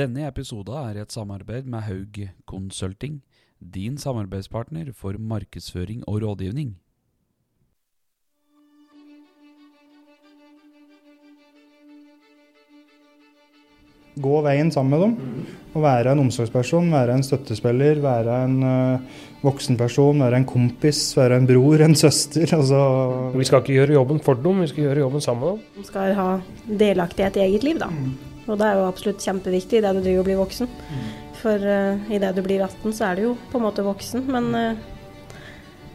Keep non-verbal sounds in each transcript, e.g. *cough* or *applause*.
Denne episoden er et samarbeid med Haug Consulting, din samarbeidspartner for markedsføring og rådgivning. Gå veien sammen med dem. Og være en omsorgsperson, være en støttespiller, være en uh, voksenperson, være en kompis, være en bror, en søster. *laughs* Altså Vi skal ikke gjøre jobben for dem, vi skal gjøre jobben sammen med dem. De skal ha delaktighet i eget liv, da. Og det er jo absolutt kjempeviktig i det du driver og blir voksen. For uh, idet du blir 18, så er du jo på en måte voksen. Men uh,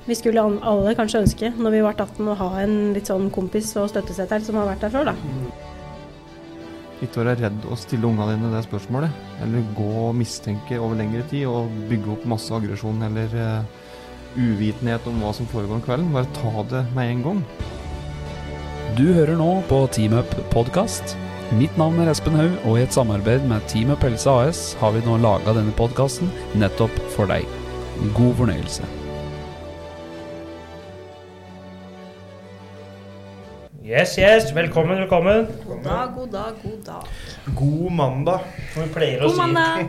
vi skulle an- alle kanskje ønske, når vi ble 18, å ha en litt sånn kompis og støttesetter som har vært der før, da. Ikke være redd å stille ungene dine det spørsmålet. Eller gå og mistenke over lengre tid og bygge opp masse aggresjon eller uh, uvitenhet om hva som foregår om kvelden. Bare ta det med en gang. Du hører nå på Team Up podkast. Mitt navn er Espen Haug, og i et samarbeid med Team Pelse AS har vi nå laga denne podkasten nettopp for deg. God fornøyelse. Yes, yes, velkommen, velkommen. God dag, god dag, god dag. God mandag. Som vi pleier å God si. mandag!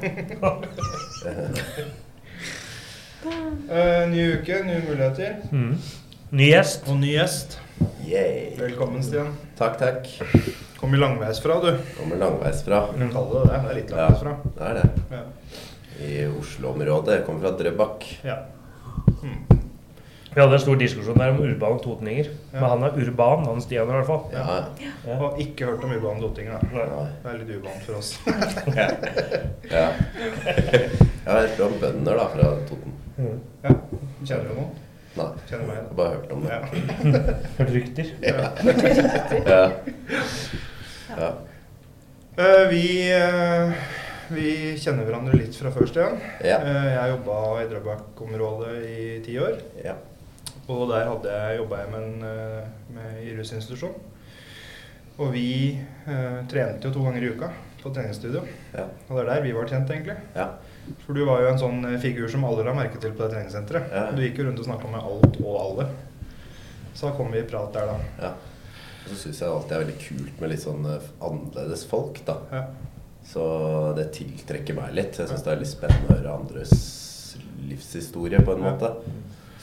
Uh, *laughs* ny uke, nye muligheter. Mm. Ny gjest. Og ny gjest. Yay. Velkommen, Stian. Takk, takk. Kommer langveisfra, du. Kommer langveisfra. Du kaller det det. Det er litt Ja, langveisfra. det er det. Ja. I Oslo-området. Kommer fra Drøbak. ja. Vi hadde en stor diskusjon der om urbane totninger. Ja. Men han er urban, han Stian i hvert fall. Ja, Ja. Og ikke hørt om urbane totninger, da. Nei. Det er litt uvant for oss. *laughs* ja. Jeg har hørt om bønder da, fra Toten. Ja. Kjenner du noen? Nei, jeg har bare hørt om det. Ja. *laughs* Hørt rykter. Ja. Ja. *laughs* Eh, vi, uh, vi kjenner hverandre litt fra først igjen. Ja. Uh, jeg jobba i Drøbak-området i ti år. ja. Og der hadde jeg, jobba jeg med en med, i rusinstitusjon. Og vi trente jo to ganger i uka på treningsstudio. Ja. Og det er der vi var kjent, egentlig. Ja. For du var jo en sånn eh, figur som alle la merke til på det treningssenteret. Ja. Du gikk jo rundt og snakka med alt og alle. Så da kom vi i prat der, da. ja. Og så syns jeg alltid det er veldig kult med litt sånn eh, annerledes folk, da. Ja. Så det tiltrekker meg litt. Jeg syns det er litt spennende å høre andres livshistorie, på en måte.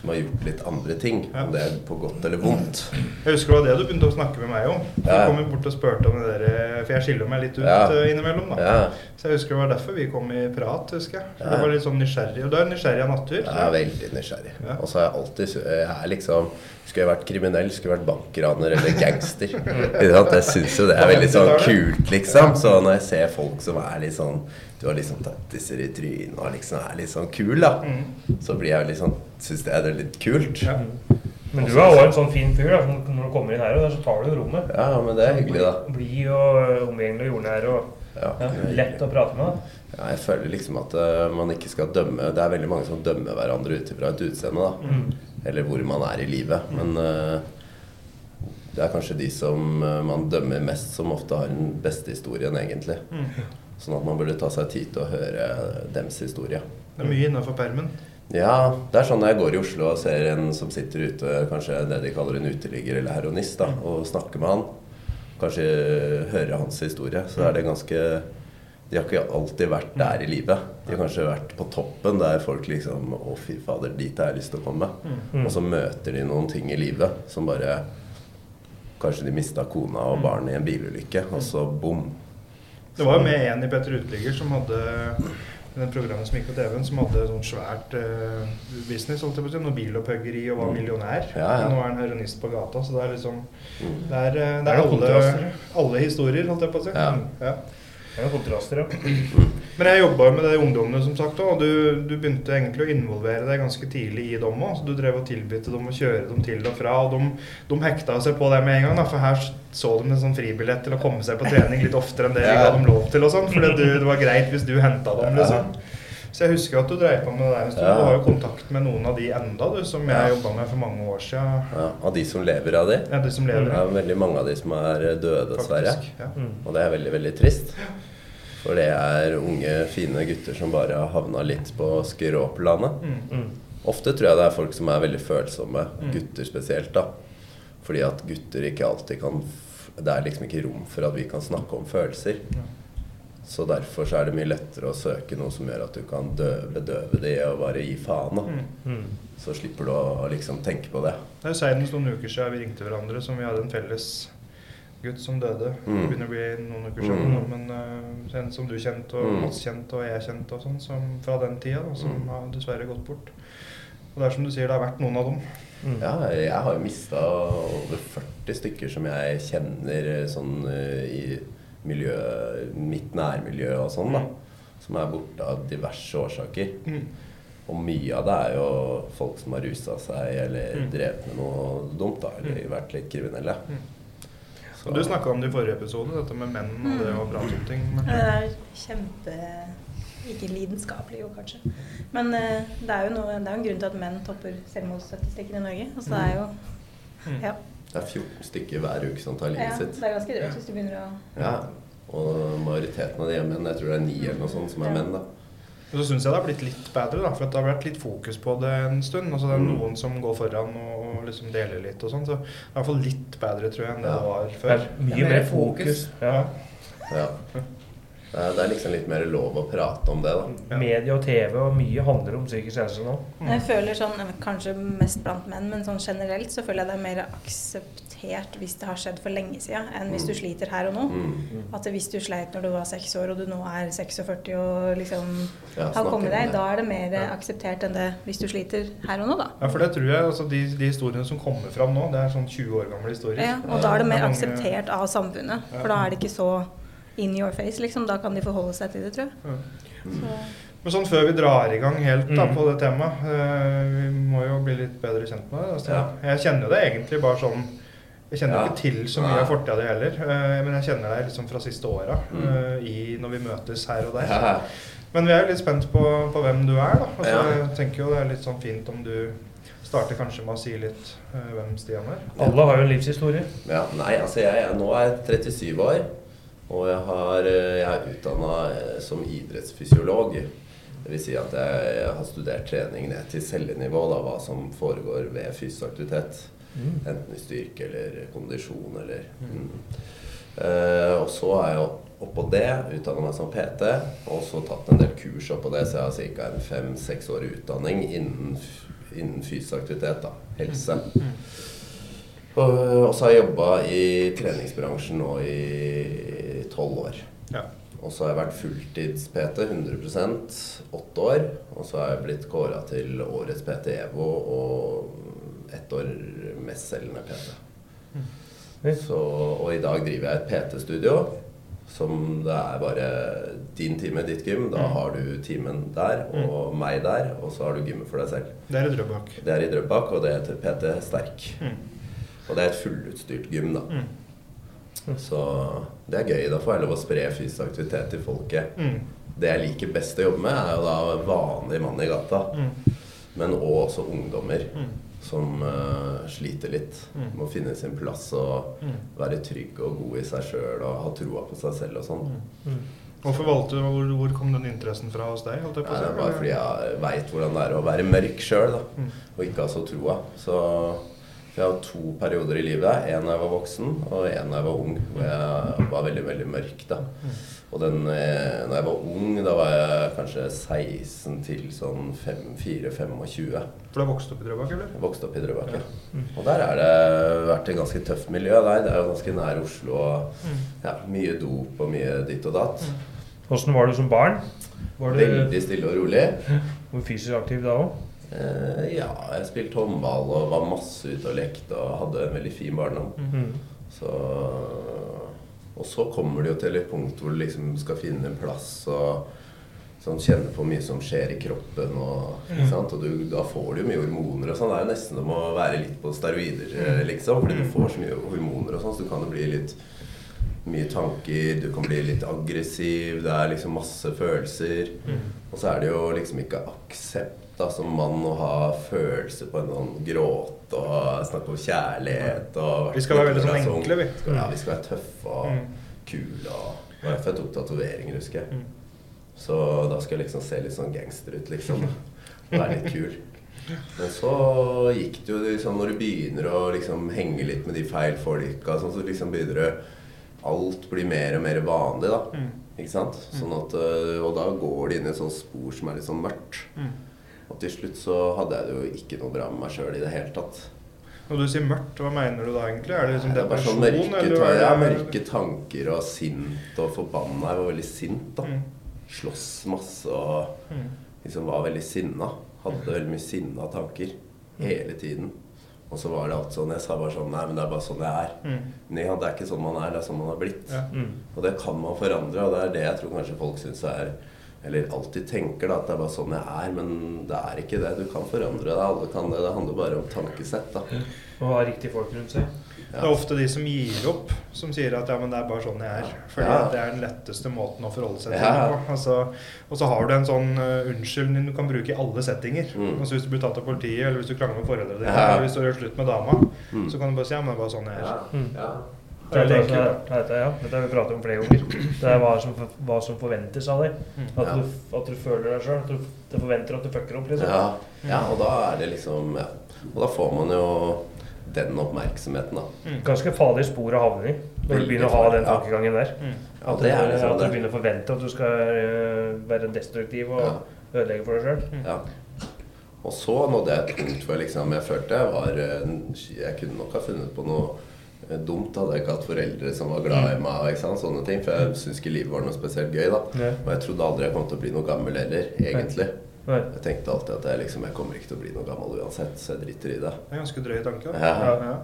Som har gjort litt andre ting. Ja. Om det er på godt eller vondt. Jeg husker det var det du begynte å snakke med meg om. Du Ja. kom jo bort og spurte om det der, For jeg skiller meg litt ut Ja. eh, innimellom, da. Ja. Så jeg husker det var derfor vi kom i prat, husker jeg. For Ja. det var litt sånn nysgjerrig. Og du er nysgjerrig av natur. Er veldig nysgjerrig. Og så har jeg alltid jeg er liksom Skulle jeg vært kriminell, skulle jeg vært bankraner eller gangster. *laughs* Jeg syns jo det er veldig sånn kult, liksom. Så når jeg ser folk som er litt sånn Du har liksom tattiser i trynet og liksom er litt sånn kul, da. Mm. Så blir jeg liksom Syns det er litt kult. Ja. Men du er også en sånn fin fyr. da, Når du kommer inn her, så tar du rommet. Ja, men det er hyggelig, da. Blid og omgjengelig og jordnær og Ja, ja, lett å prate med. da. ja, jeg føler liksom at uh, man ikke skal dømme Det er veldig mange som dømmer hverandre ut ifra et utseende, da. Mm. eller hvor man er i livet. Men uh, det er kanskje de som uh, man dømmer mest, som ofte har den beste historien, egentlig. Mm. Sånn at man burde ta seg tid til å høre dems historie. Det er mye innafor permen. Ja, det er sånn når jeg går i Oslo og ser en som sitter ute, kanskje det de kaller en uteligger eller heronist, da, og snakker med han. Kanskje høre hans historie. Så er det ganske De har ikke alltid vært der i livet. De har kanskje vært på toppen der folk liksom Å, fy fader, dit har jeg lyst til å komme. Mm. Og så møter de noen ting i livet som bare Kanskje de mista kona og barnet i en bilulykke, og så bom. Det var jo med en i Petter Uteligger som hadde den programmet som gikk på TV-en, som hadde sånn svært uh, business, holdt jeg på å si, noe bilopphøggeri og var Mm. millionær. Ja, ja. Nå er han heroinist på gata, så det er liksom Mm. Det er, eh, det er er alle, alle historier, holdt jeg på å si. Ja. Det er kontraster, ja. *clears throat* Men jeg jobba jo med de ungdommene, som sagt, og du, du begynte egentlig å involvere deg ganske tidlig i dem òg. Så du drev og tilbød dem å kjøre dem til og fra, og de, de hekta seg på det med en gang. Da, for her så de en sånn fribillett til å komme seg på trening litt oftere enn det de ga dem lov til. og sånn, For det, det var greit hvis du henta dem, liksom. Så jeg husker at du dreiv på med det der en stund. Ja. Du har jo kontakt med noen av de enda, du, som Ja. jeg jobba med for mange år siden. Ja, av de som lever av de? Ja, de som lever. Det er veldig mange av de som er døde, dessverre. Faktisk. Ja. Mm. Og det er veldig, veldig trist. For det er unge, fine gutter som bare har havna litt på skråplanet. Mm. Mm. Ofte tror jeg det er folk som er veldig følsomme. Mm. Gutter spesielt, da. Fordi at gutter ikke alltid kan f- Det er liksom ikke rom for at vi kan snakke om følelser. Så derfor så er det mye lettere å søke noe som gjør at du kan døve, døve det og bare gi faen. da. Mm. Mm. Så slipper du å liksom tenke på det. Det er senest noen uker siden vi ringte hverandre, som vi hadde en felles gutt som døde. Det Mm. begynner å bli noen uker siden, Mm. men uh, en som du kjente, og Mm. Mats kjente, og jeg kjente, og sånn, som fra den tida, da, som Mm. har dessverre gått bort. Og det er som du sier, det har vært noen av dem. Mm. Ja, jeg har jo mista over 40 stykker som jeg kjenner eh, sånn eh, i miljø, mitt nærmiljø og sånn, da. Mm. Som er borte av diverse årsaker. Mm. Og mye av det er jo folk som har rusa seg eller Mm. drevet med noe dumt, da. Eller vært litt kriminelle. Mm. Så- du snakka om det i forrige episode, dette med menn og det å prate om ting. Men, Det er kjempe Ikke lidenskapelig, jo, kanskje. Men uh, det er jo noe, det er en grunn til at menn topper selvmordsstatistikken i Norge. Altså, det er jo Mm. ja. Det er 14 stykker hver uke som tar livet ja, sitt. det er ganske drøyt hvis du begynner å Ja. Og majoriteten av de er menn. Jeg tror det er ni eller noe sånt som er Ja. menn, da. Og så syns jeg det har blitt litt bedre, da, for at det har vært litt fokus på det en stund. Altså Det er Mm. noen som går foran og, liksom deler litt og sånn. Så det er i hvert fall litt bedre, tror jeg, enn det Ja. det var Det er mye mer fokus. Ja. Ja. *laughs* Det er, liksom litt mer lov å prate om det, da. Ja. Media og TV og mye handler om psykisk helse nå. Mm. Jeg føler sånn, kanskje mest blant menn, men sånn generelt så føler jeg det er mer akseptert hvis det har skjedd for lenge siden, enn hvis du sliter her og nå. Mm. At hvis du sleit når du var seks år, og du nå er 46 og liksom Ja, har kommet deg, da er det mer Ja. akseptert enn det hvis du sliter her og nå, da. Ja, for det tror jeg, altså de, de historiene som kommer fram nå, det er sånn 20 år gamle historier. Ja, og da er det mer akseptert av samfunnet, for da er det ikke så in your face, liksom. Da kan de forholde seg til det, tror jeg. Mm. Så, Men sånn før vi drar i gang helt da, Mm. på det temaet uh, Vi må jo bli litt bedre kjent med det. Altså, Ja. Jeg kjenner jo det egentlig bare sånn Jeg kjenner jo Ja. ikke til så mye av fortida di heller, Uh, men jeg kjenner deg liksom fra siste åra eh, når vi møtes her og der. Ja. Men vi er jo litt spent på, på hvem du er, da. Altså, Ja. Jeg tenker jo det er litt sånn fint om du starter kanskje med å si litt hvem Stian er. Alle har jo en livshistorie. Ja, nei, altså jeg, jeg nå er 37 år, og jeg, har, eh, jeg er utdanna som idrettsfysiolog. Vil si at jeg har studert trening ned til cellenivå, da, hva som foregår ved fysisk aktivitet. Mm. Enten i styrke eller kondisjon eller mm. uh, Og så er jeg oppå det, utdanna meg som PT, og så tatt en del kurs oppå det, så jeg har ca. en fem-seks år utdanning innen, innen fysisk aktivitet, da. Helse. Og, og så har jeg jobba i treningsbransjen nå i tolv år. Ja. Og så har jeg vært fulltids-PT 100% åtte år. Og så har jeg blitt kåra til årets PT EVO og ett år mestselgende PT. Mm. Så, og i dag driver jeg et PT-studio. Som det er bare din time, ditt gym. Da Mm. har du timen der og meg der. Og så har du gymmet for deg selv. Det er i Drøbak. Det er i Drøbak, og det heter PT Sterk. Mm. Og det er et fullutstyrt gym, da. Så det er gøy. Da får jeg lov å spre fysisk aktivitet til folket. Mm. Det jeg liker best å jobbe med, er jo da vanlig mann i gata. Mm. Men også ungdommer Mm. som uh, sliter litt. Mm. Må finne sin plass og Mm. være trygg og god i seg sjøl og ha troa på seg selv og sånn. Mm. Hvorfor valgte du, hvor, hvor kom den interessen fra hos deg? Holdt jeg på Nei, det bare fordi jeg veit hvordan det er å være mørk sjøl, Mm. og ikke ha så troa. Så for jeg har to perioder i livet. En da jeg var voksen, og en da jeg var ung. Hvor jeg var veldig, veldig mørk, da. Mm. Og den eh, når jeg var ung, da var jeg kanskje 16 til sånn 4-25. For du har vokst opp i Drøbak, eller? Jeg vokste opp i Drøbak, ja. Mm. Og der har det vært et ganske tøft miljø der. Det er jo ganske nær Oslo. Og Mm. ja, mye dop og mye ditt og datt. Åssen var du som barn? Var du Veldig stille og rolig. *laughs* var du fysisk aktiv da òg? Eh, ja, jeg spilte håndball og var masse ute og lekte og hadde en veldig fin barndom. Mm. Så, og så kommer det jo til et punkt hvor du liksom skal finne en plass og sånn, kjenne på mye som skjer i kroppen. Og, sant? og du, da får du jo mye hormoner og sånn. Det er jo nesten som å være litt på steroider, eh, liksom. Fordi du får så mye hormoner og sånn, så du kan jo bli litt mye tanker, du kan bli litt aggressiv, det er liksom masse følelser. Mm. Og så er det jo liksom ikke aksept da, som mann å ha følelser på en sånn gråt og snakke om kjærlighet og Vi skal være veldig sånn Sånn- enkle, vi. Ja, vi skal være tøffe og Mm. kule. Og det var derfor jeg tok tatoveringer, husker jeg. Mm. Så da skal jeg liksom se litt sånn gangster ut, liksom. Og *laughs* være litt kul. Men så gikk det jo liksom Når du begynner å liksom henge litt med de feil folka, sånn, så liksom begynner du Alt blir mer og mer vanlig, da. Mm. Ikke sant? Sånn at, øh, og da går det inn i et sånt spor som er litt sånn mørkt. Mm. Og til slutt så hadde jeg det jo ikke noe bra med meg sjøl i det hele tatt. Når du sier mørkt, hva mener du da egentlig? Er det liksom Det er bare sånn mørke, eller er ja, mørke tanker og sint og forbanna. Jeg var veldig sint, da. Mm. Slåss masse og Mm. liksom var veldig sinna. Hadde veldig mye sinna tanker hele tiden. Og så var det alt sånn Jeg sa bare sånn Nei, men det er bare sånn jeg er. Mm. Nei, det er ikke sånn man er, det er sånn man har blitt. Ja. Mm. Og det kan man forandre, og det er det jeg tror kanskje folk syns er Eller alltid tenker da, at det er bare sånn jeg er, men det er ikke det. Du kan forandre deg. Alle kan det. Det handler bare om tankesett. da. Og ha riktige folk rundt seg. Det er ofte de som gir opp, som sier at ja, men det er bare sånn jeg er. Fordi Ja. det er den letteste måten å forholde seg til Ja. Altså, og så har du en sånn uh, unnskyldning du kan bruke i alle settinger. Mm. Altså Hvis du blir tatt av politiet, eller hvis du krangler med foreldrene dine, Ja. eller hvis du gjør slutt med dama, Mm. så kan du bare si ja, men det er bare sånn jeg er. Ja. Mm. Det er ja, dette har vi pratet om flere ganger. Det er hva som, hva som forventes av deg. Mm. At, Ja. du, at du føler deg sjøl. At du det forventer at du fucker opp. liksom. Ja, ja, og da er det liksom ja. Og da får man jo den oppmerksomheten, da. Ganske farlig spor å havne i når du begynner å ha den tankegangen der. Mm. At, det er du, liksom at du begynner å forvente at du skal øh, være destruktiv og ødelegge for deg sjøl. Ja. Og så nådde jeg et punkt hvor liksom, jeg følte jeg var Jeg kunne nok ha funnet på noe eh, dumt. Hadde jeg ikke hatt foreldre som var glad i meg. Ikke sant? Sånne ting For jeg syns ikke livet var noe spesielt gøy. da Ja. Og jeg trodde aldri jeg kom til å bli noe gammel heller, egentlig. Nei. Jeg tenkte alltid at jeg liksom Jeg kommer ikke til å bli noe gammel uansett, så jeg driter i det. Det er ganske drøy tanke. Ja. Ja.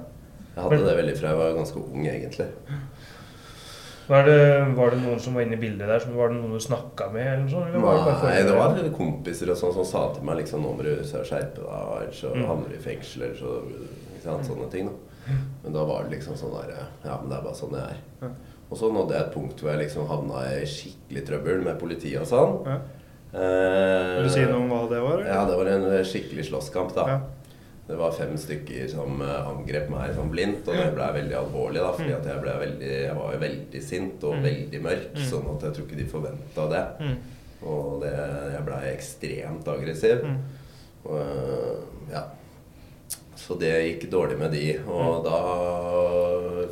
Jeg hadde det veldig fra jeg var ganske ung, egentlig. Var det, var det noen som var inne i bildet der? Som var det noen du snakka med? eller noe sånt? Eller var det Nei, det var kompiser og sånn som sa til meg liksom Nå må du skjerpe deg, ellers så Mm. havner du i fengsel, eller så ikke sant, Sånne ting, da. Men da var det liksom sånn der Ja, men det er bare sånn jeg er. Ja. Og så nådde jeg et punkt hvor jeg liksom havna i skikkelig trøbbel med politiet og sånn. Ja. Eh, Vil du si noe om hva det var? eller? Ja, det var en skikkelig slåsskamp, da. Ja. Det var fem stykker som eh, angrep meg sånn blindt, og det ble veldig alvorlig. da, fordi at jeg, ble veldig, jeg var jo veldig sint og Mm. veldig mørk, Mm. sånn at jeg tror ikke de forventa det. Mm. Og det, jeg blei ekstremt aggressiv. Mm. Og, øh, ja. Så det gikk dårlig med de. Og da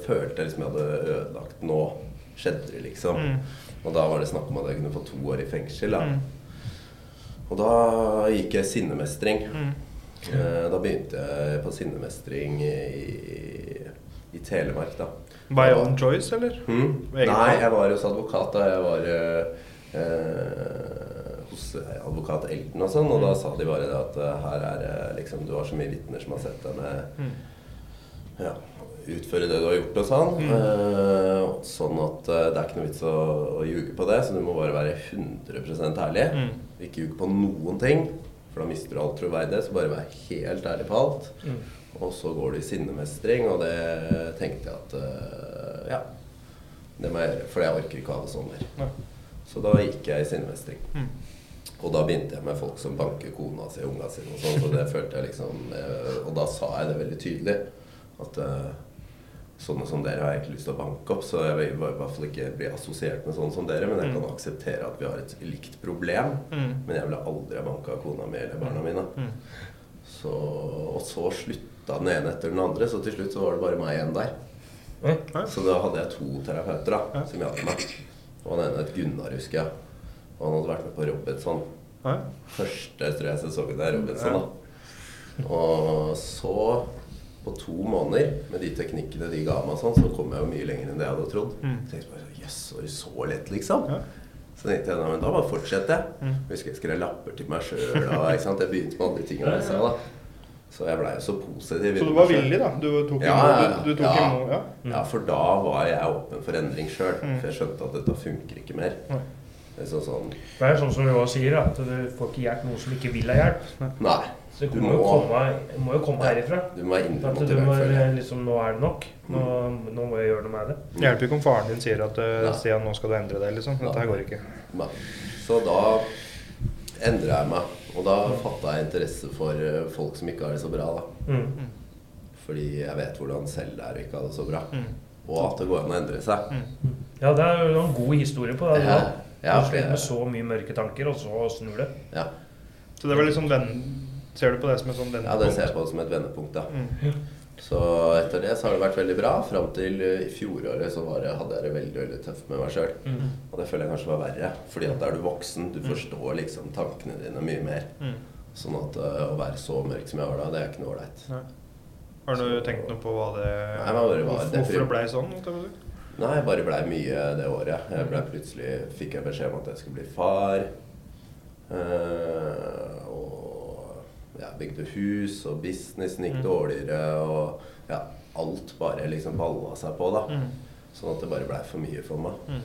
følte jeg liksom jeg hadde ødelagt Nå skjedde det, liksom. Mm. Og da var det snakk om at jeg kunne få to år i fengsel. Da. Mm. Og da gikk jeg sinnemestring. Mm. Eh, Da begynte jeg på sinnemestring i, i Telemark, da. By own choice, eller? Hmm? Nei, jeg var hos advokat da jeg var eh, eh, hos eh, advokat Elton og sånn, og da sa de bare det at eh, her er liksom Du har så mye vitner som har sett deg med Mm. ja, utføre det du har gjort og sånn. Mm. Eh, sånn at det er ikke noe vits å, å ljuge på det, så du må bare være 100 ærlig. Mm. Ikke ljuge på noen ting, for da mister du all troverdighet. Så bare vær helt ærlig på alt. Mm. Og så går du i sinnemestring, og det tenkte jeg at eh, Ja. Det må jeg gjøre, for jeg orker ikke å ha det sånn mer. Ja. Så da gikk jeg i sinnemestring. Mm. Og da begynte jeg med folk som banker kona si og unga sine og sånn. Så det følte jeg liksom eh, Og da sa jeg det veldig tydelig. At eh, sånne som dere har jeg ikke lyst til å banke opp. Så jeg vil i hvert fall ikke bli assosiert med sånne som dere. Men jeg Mm. kan akseptere at vi har et likt problem. Mm. Men jeg ville aldri ha banka kona mi eller barna mine. Mm. Så, og så slutta den ene etter den andre, så til slutt så var det bare meg igjen der. Så da hadde jeg to terapeuter da, som hjalp meg. Og den ene het Gunnar, husker jeg. Og han hadde vært med på Robinson. Ja. Første tror jeg sesongen der, Robinson. da. Og så, på to måneder, med de teknikkene de ga meg, sånn, så kom jeg jo mye lenger enn det jeg hadde trodd. Mm. Så tenkte bare, Jøss, var det så lett, liksom? Ja. Så tenkte jeg, men da bare fortsetter jeg. Mm. Husker jeg skrev lapper til meg sjøl. Jeg begynte med andre ting. Ja, ja, da. Så jeg blei jo så positiv. Så du var villig, da? Du tok Ja, imot? ja, ja. Du, du tok Ja. imot, ja? Ja, for da var jeg åpen for endring sjøl. Mm. For jeg skjønte at dette funker ikke mer. Nei. Det er sånn Det er sånn som vi også sier, at du får ikke hjelp noen som ikke vil ha hjelp. Nei. Så det Du må jo komme, må jo komme herifra. Du må være At du må liksom Nå er det nok. Nå, nå må jeg gjøre noe med det. Det hjelper ikke om faren din sier at uh, Stian, nå skal du endre deg, liksom. Dette her går ikke. Nei. Så da endra jeg meg. Og da fatta jeg interesse for eh, folk som ikke har det så bra. da Mm. Fordi jeg vet hvordan selv det er å ikke ha det så bra. Mm. Og at det går an å endre seg. Mm. Ja, det er jo en god historie på det. Ja, Ja, ja, du for sliter med så mye mørke tanker, og så snur det. ja. Så det var liksom den Ser du på det som et sånt vendepunkt? ja, det ser jeg på som et vendepunkt. da Mm. Så etter det så har det vært veldig bra. Fram til eh, i fjoråret så var det, hadde jeg det veldig veldig tøft med meg sjøl. Mm. Og det føler jeg kanskje var verre. Fordi at da er du voksen. Du forstår liksom tankene dine mye mer. Mm. Sånn at uh, å være så mørk som jeg var da, det er ikke noe ålreit. Har du tenkt noe på hva det Nei, det var hvorfor, det hvorfor det blei sånn? Nei, jeg bare blei mye det året. Jeg ble plutselig fikk jeg beskjed om at jeg skulle bli far. Uh, og jeg bygde hus, og businessen gikk Mm. dårligere. Og ja, alt bare liksom balla seg på, da. Mm. Sånn at det bare blei for mye for meg. Mm.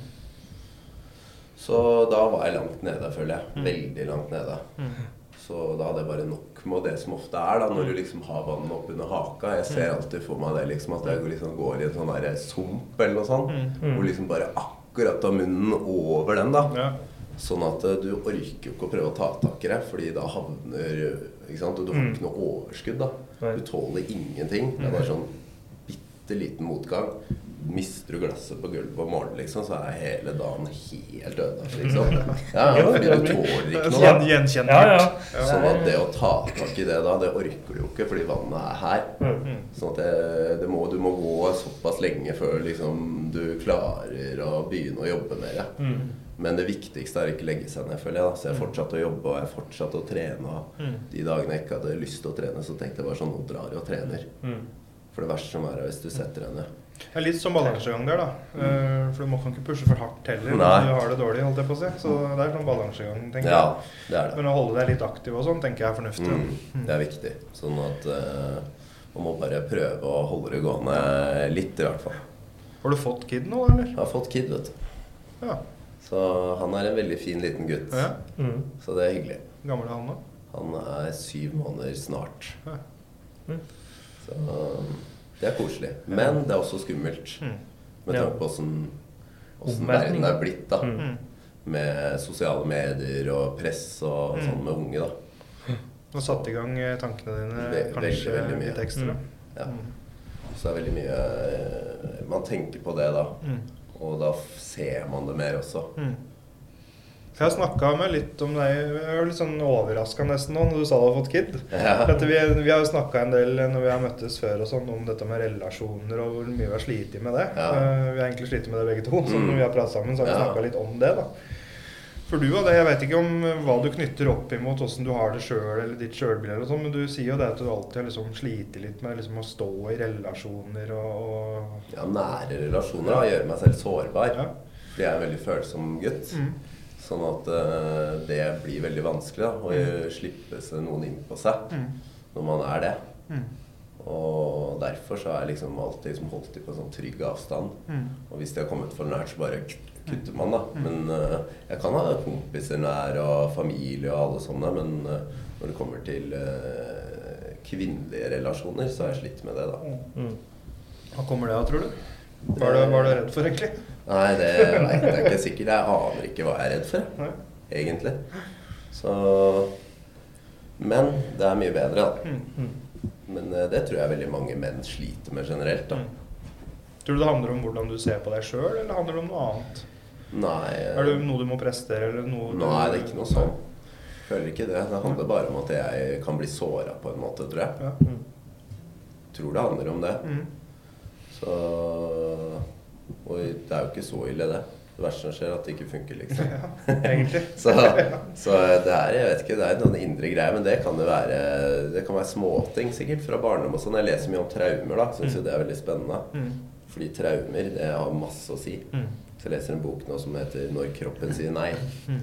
Så da var jeg langt nede, føler jeg. Mm. Veldig langt nede. Mm. Så da hadde jeg bare nok med det som ofte er, da, når du liksom har vannet oppunder haka. Jeg ser alltid for meg det liksom at jeg liksom går i en sånn der sump eller noe sånt. Mm. Hvor liksom bare akkurat tar munnen over den, da. Ja. Sånn at eh, du orker jo ikke å prøve å ta tak i det, fordi da havner ikke sant? Og du har Mm. ikke noe overskudd, da. Du tåler ingenting. Det er bare sånn bitte liten motgang. Mister du glasset på gulvet om morgenen, liksom, så er hele dagen helt ødelagt, liksom. *laughs* Ja, fordi du tåler ikke noe. da. Gjenkjennbart. Ja, ja. Sånn at det å ta tak i det da, det orker du jo ikke, fordi vannet er her. Mm. Sånn at det, det må, du må gå såpass lenge før liksom, du klarer å begynne å jobbe med det. Mm. Men det viktigste er å ikke legge seg ned, føler jeg. da Så jeg fortsatte å jobbe og jeg fortsatte å trene. Og Mm. de dagene jeg ikke hadde lyst til å trene, så tenkte jeg bare sånn Nå drar jeg og trener. Mm. For det verste som er, er hvis du setter deg ned. Det er litt som balansegang der, da. Mm. For du må kan ikke pushe for hardt heller. Nei. når du har det dårlig. holdt jeg på å si Så det er sånn balansegang, tenker Ja, jeg. det er det. Men å holde deg litt aktiv og sånn, tenker jeg er fornuftig. Mm, det er viktig. Sånn at uh, man må bare prøve å holde det gående litt, i hvert fall. Har du fått kid nå, eller? Jeg har fått kid, vet du. Ja. Så han er en veldig fin liten gutt. ja. Mm. Så det er hyggelig. Gammel er han nå? Han er syv måneder snart. Ja. Mm. Så det er koselig. Men det er også skummelt. Mm. Med tanke på åssen verden er blitt, da. Mm. Med sosiale medier og press og Mm. sånn med unge, da. Og satt i gang eh, tankene dine Ve- kanskje veldig, veldig litt ekstra? Ja. Så det er veldig mye eh, Man tenker på det da. Og da ser man det mer også. Jeg har snakka med litt om deg. Jeg var litt sånn overraska nesten nå når du sa du hadde fått kid. Ja. Vi, vi har jo snakka en del når vi har møttes før og sånn om dette med relasjoner og hvor mye vi har slitt med det. Ja. Eh, vi har egentlig slitt med det begge to. Så Mm. når vi har pratet sammen, så har vi Ja. snakka litt om det. da. For du og det, Jeg vet ikke om hva du knytter opp imot åssen du har det sjøl, eller ditt sjølbilde, sånn, men du sier jo det at du alltid har liksom slitt litt med liksom å stå i relasjoner og, og ja, nære relasjoner da, gjør meg selv sårbar. ja. Det er en veldig følsom gutt. Mm. Sånn at eh, det blir veldig vanskelig da, å slippe seg noen inn på seg Mm. når man er det. Mm. Og derfor så har jeg liksom alltid liksom holdt dem på sånn trygg avstand. Mm. Og hvis de har kommet for nært, så bare kutter man, da. Men uh, jeg kan ha kompiser nær og familie og alle sånne, men uh, når det kommer til uh, kvinnelige relasjoner, så har jeg slitt med det, da. Mm. Hva kommer det av, tror du, hva er du redd for, egentlig? Nei, det vet jeg ikke sikkert. Jeg aner ikke hva jeg er redd for, egentlig. Så Men det er mye bedre, da. Mm. Men eh, det tror jeg veldig mange menn sliter med generelt, da. Mm. Tror du det handler om hvordan du ser på deg sjøl, eller handler det om noe annet? Nei, eh, Er det noe du må prestere, eller noe Nei, det er ikke noe sånn. Føler ikke det. Det handler bare om at jeg kan bli såra på en måte, tror jeg. Ja. Tror det handler om det. Mm. Så Og det er jo ikke så ille, det. Det verste som skjer, er at det ikke funker, liksom. *laughs* ja, egentlig. *laughs* Så, så det er jeg vet ikke, det er noen indre greier, men det kan jo være Det kan være småting sikkert fra barndom og sånn. Jeg leser mye om traumer, da. Syns jo det er veldig spennende. Mm. Fordi traumer, det har masse å si. Mm. Så jeg leser en bok nå som heter 'Når kroppen sier nei'. Mm.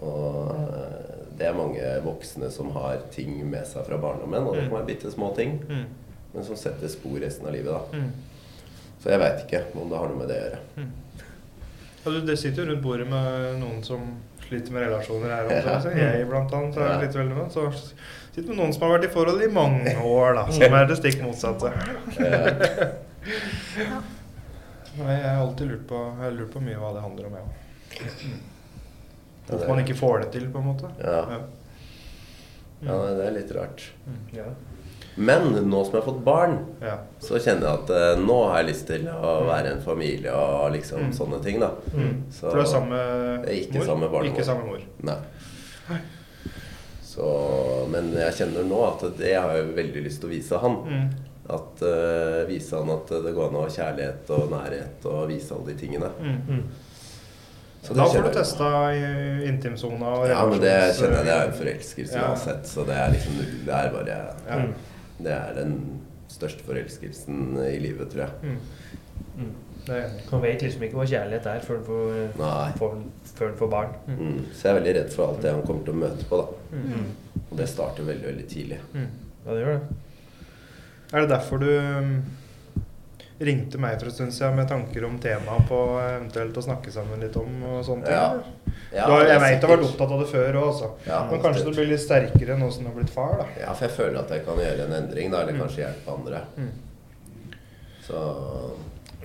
Og eh, det er mange voksne som har ting med seg fra barndommen, og det kan være bitte små ting, Mm. men som setter spor resten av livet, da. Mm. Så jeg veit ikke om det har noe med det å gjøre. Ja, du, det sitter jo rundt bordet med noen som sliter med relasjoner her også. *laughs* Ja. Jeg blant annet er Ja. litt veldig med Så sitter med noen som har vært i forhold i mange år, da. Som *laughs* er det stikk motsatte. ja. Jeg har alltid lurt på, jeg lurt på mye hva det handler om, jeg òg. Hvorfor man ikke får det til, på en måte. Ja. Ja. ja, det er litt rart. Ja. Men nå som jeg har fått barn, Ja. så kjenner jeg at eh, nå har jeg lyst til å være en familie og liksom Mm. sånne ting, da. Mm. Så, For du er samme ikke mor? samme barnemor. Ikke samme mor. Nei. Så, men jeg kjenner nå at det har jeg veldig lyst til å vise han. Mm. At uh, Vise han at det går an å ha kjærlighet og nærhet og vise alle de tingene. Mm. Så da får du testa intimsona Ja, men det kjenner jeg det er en forelskelse Ja. uansett. Så det er liksom. Det er bare Ja. Mm. Det er den største forelskelsen i livet, tror jeg. Mm. Mm. Man vet liksom ikke hva kjærlighet er før en får, får, før får barn. Mm. Så jeg er veldig redd for alt det han kommer til å møte på, da. Mm. Og det starter veldig, veldig tidlig. Mm. Ja, det gjør det. Er det derfor du um, ringte meg for en stund siden med tanker om temaet på eventuelt å snakke sammen litt om og sånne ting? Ja. Ja, har, jeg veit du har vært opptatt av det før òg, altså. Ja, Men kanskje du blir litt sterkere nå som du har blitt far, da. Ja, for jeg føler at jeg kan gjøre en endring, da. Eller Mm. kanskje hjelpe andre. Mm. Så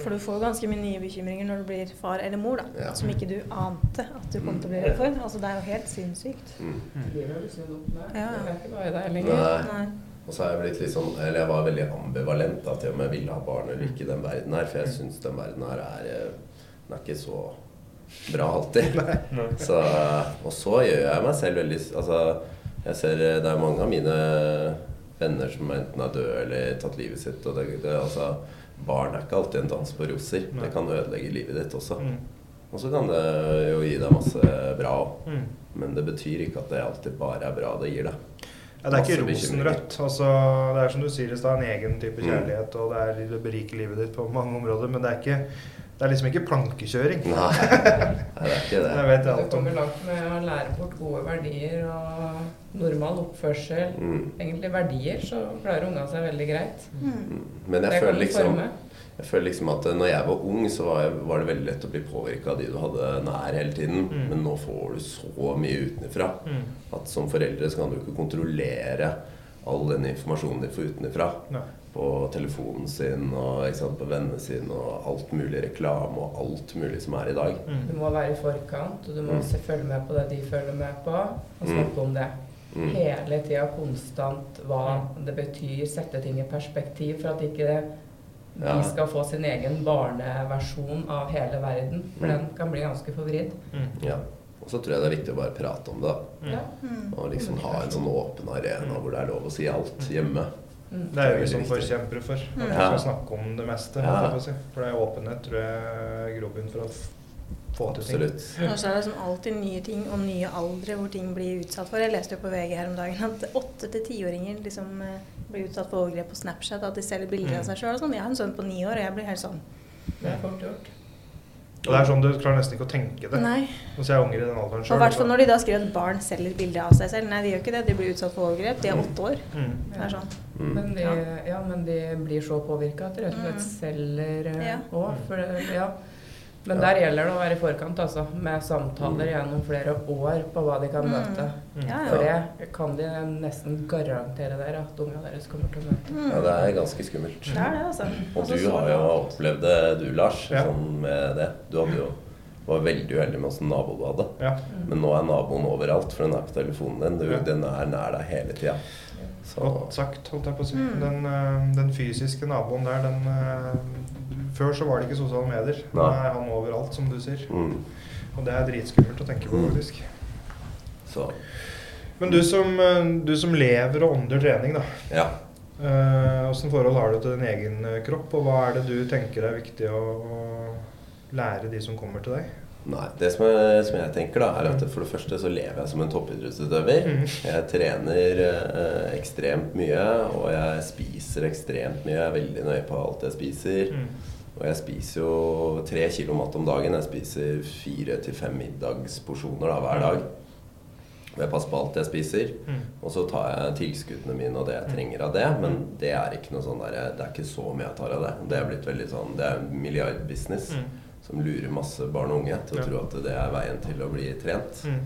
For du får ganske mye nye bekymringer når du blir far eller mor, da. Ja. Som ikke du ante at du kom til å bli redd for. Altså, det er jo helt sinnssykt. mm. Mm. Det er ikke bare deg lenger. Nei. Nei. Og så har jeg blitt litt sånn Eller jeg var veldig ambivalent da, til om jeg ville ha barn eller ikke i den verden her. For jeg syns den verden her er eh, Den er ikke så bra alltid. *laughs* Så, og så gjør jeg meg selv veldig Altså, jeg ser eh, det er mange av mine venner som enten er døde eller tatt livet sitt. Og det, det, altså, barn er ikke alltid en dans på roser. Det kan ødelegge livet ditt også. Mm. Og så kan det jo gi deg masse bra òg. Mm. Men det betyr ikke at det alltid bare er bra det gir deg. Ja, det er ikke rosenrødt. Altså, det er som du sier i stad, en egen type Mm. kjærlighet, og det er det beriker livet ditt på mange områder, men det er ikke det er liksom ikke plankekjøring. Nei, det er ikke Det *laughs* det. vet jeg Du alt om. kommer langt med å lære bort gode verdier og normal oppførsel. Mm. Egentlig verdier, så klarer unga seg veldig greit. Mm. Mm. Men jeg Det føler liksom forme. Jeg føler liksom at når jeg var ung, så var, jeg, var det veldig lett å bli påvirka av de du hadde nær hele tiden. Mm. Men nå får du så mye utenfra Mm. at som foreldre så kan du ikke kontrollere all den informasjonen de får utenfra. Nei. På telefonen sin og ikke sant, på vennene sine og alt mulig reklame og alt mulig som er i dag. Mm. Du må være i forkant, og du må også følge med på det de følger med på, og snakke om det. Mm. Hele tida konstant hva det betyr, sette ting i perspektiv for at ikke de skal få sin egen barneversjon av hele verden. For Mm. den kan bli ganske forvridd. Mm. Ja. Og så tror jeg det er viktig å bare prate om det. da. Mm. Ja. Mm. Og liksom ha en sånn åpen arena hvor det er lov å si alt hjemme. Mm. Det er jo vi som forkjempere for. At vi skal snakke om det meste. For det er åpenhet tror jeg er grobunn for å få til ting. Absolutt. Og så er det liksom alltid nye ting og nye aldre hvor ting blir utsatt for. Jeg leste jo på VG her om dagen at åtte til tiåringer liksom eh, blir utsatt for overgrep på Snapchat. At de selger bilder av seg sjøl. Sånn. Jeg har en sønn på ni år, og jeg blir helt sånn Det er fort gjort. Og det er sånn du klarer nesten ikke å tenke det. Nei. Hvis jeg jeg unger i den alderen Og sjøl. i hvert fall når de da skriver at barn selger bilder av seg selv. Nei, de gjør ikke det. De blir utsatt for overgrep. De er åtte år. Mm. Det er sånn. Mm. Men de, Ja. ja, men de blir så påvirka at de rett og slett Mm. selger Ja. òg. Ja. Men Ja. der gjelder det å være i forkant, altså. Med samtaler gjennom flere år på hva de kan Mm. møte. Mm. Ja, For det kan de nesten garantere dere at unga deres kommer til å møte. Mm. Ja, det er ganske skummelt. Det er det, altså. Og Altså, du så har jo opplevd det, du Lars, Ja. sånn med det. Du hadde jo, var veldig uheldig med åssen nabo du hadde. Ja. Men nå er naboen overalt, for den er på telefonen din. Du, Ja. Den er nær deg hele tida. Så Godt sagt, holdt jeg på å si. Mm. Den, eh, den fysiske naboen der, den eh, Før så var det ikke sosiale medier. Nå er han overalt, som du sier. mm. Og det er dritskummelt å tenke på, Mm. faktisk. Så Men du som, eh, du som lever og ånder trening, da. ja. Åssen forhold har du til din egen eh, kropp, og hva er det du tenker er viktig å, å lære de som kommer til deg? Nei, det som jeg, som jeg tenker, da, er at for det første så lever jeg som en toppidrettsutøver. Mm. Jeg trener eh, ekstremt mye, og jeg spiser ekstremt mye. Jeg er veldig nøye på alt jeg spiser. Mm. Og jeg spiser jo tre kilo mat om dagen. Jeg spiser fire til fem middagsporsjoner da, hver dag. Og jeg passer på alt jeg spiser. Mm. Og så tar jeg tilskuddene mine og det jeg trenger av det. Men det er ikke noe sånn der, det er ikke så mye jeg tar av det. Det er blitt veldig sånn, det er milliardbusiness Mm. Som lurer masse barn og unge til å Ja. tro at det er veien til å bli trent. Mm.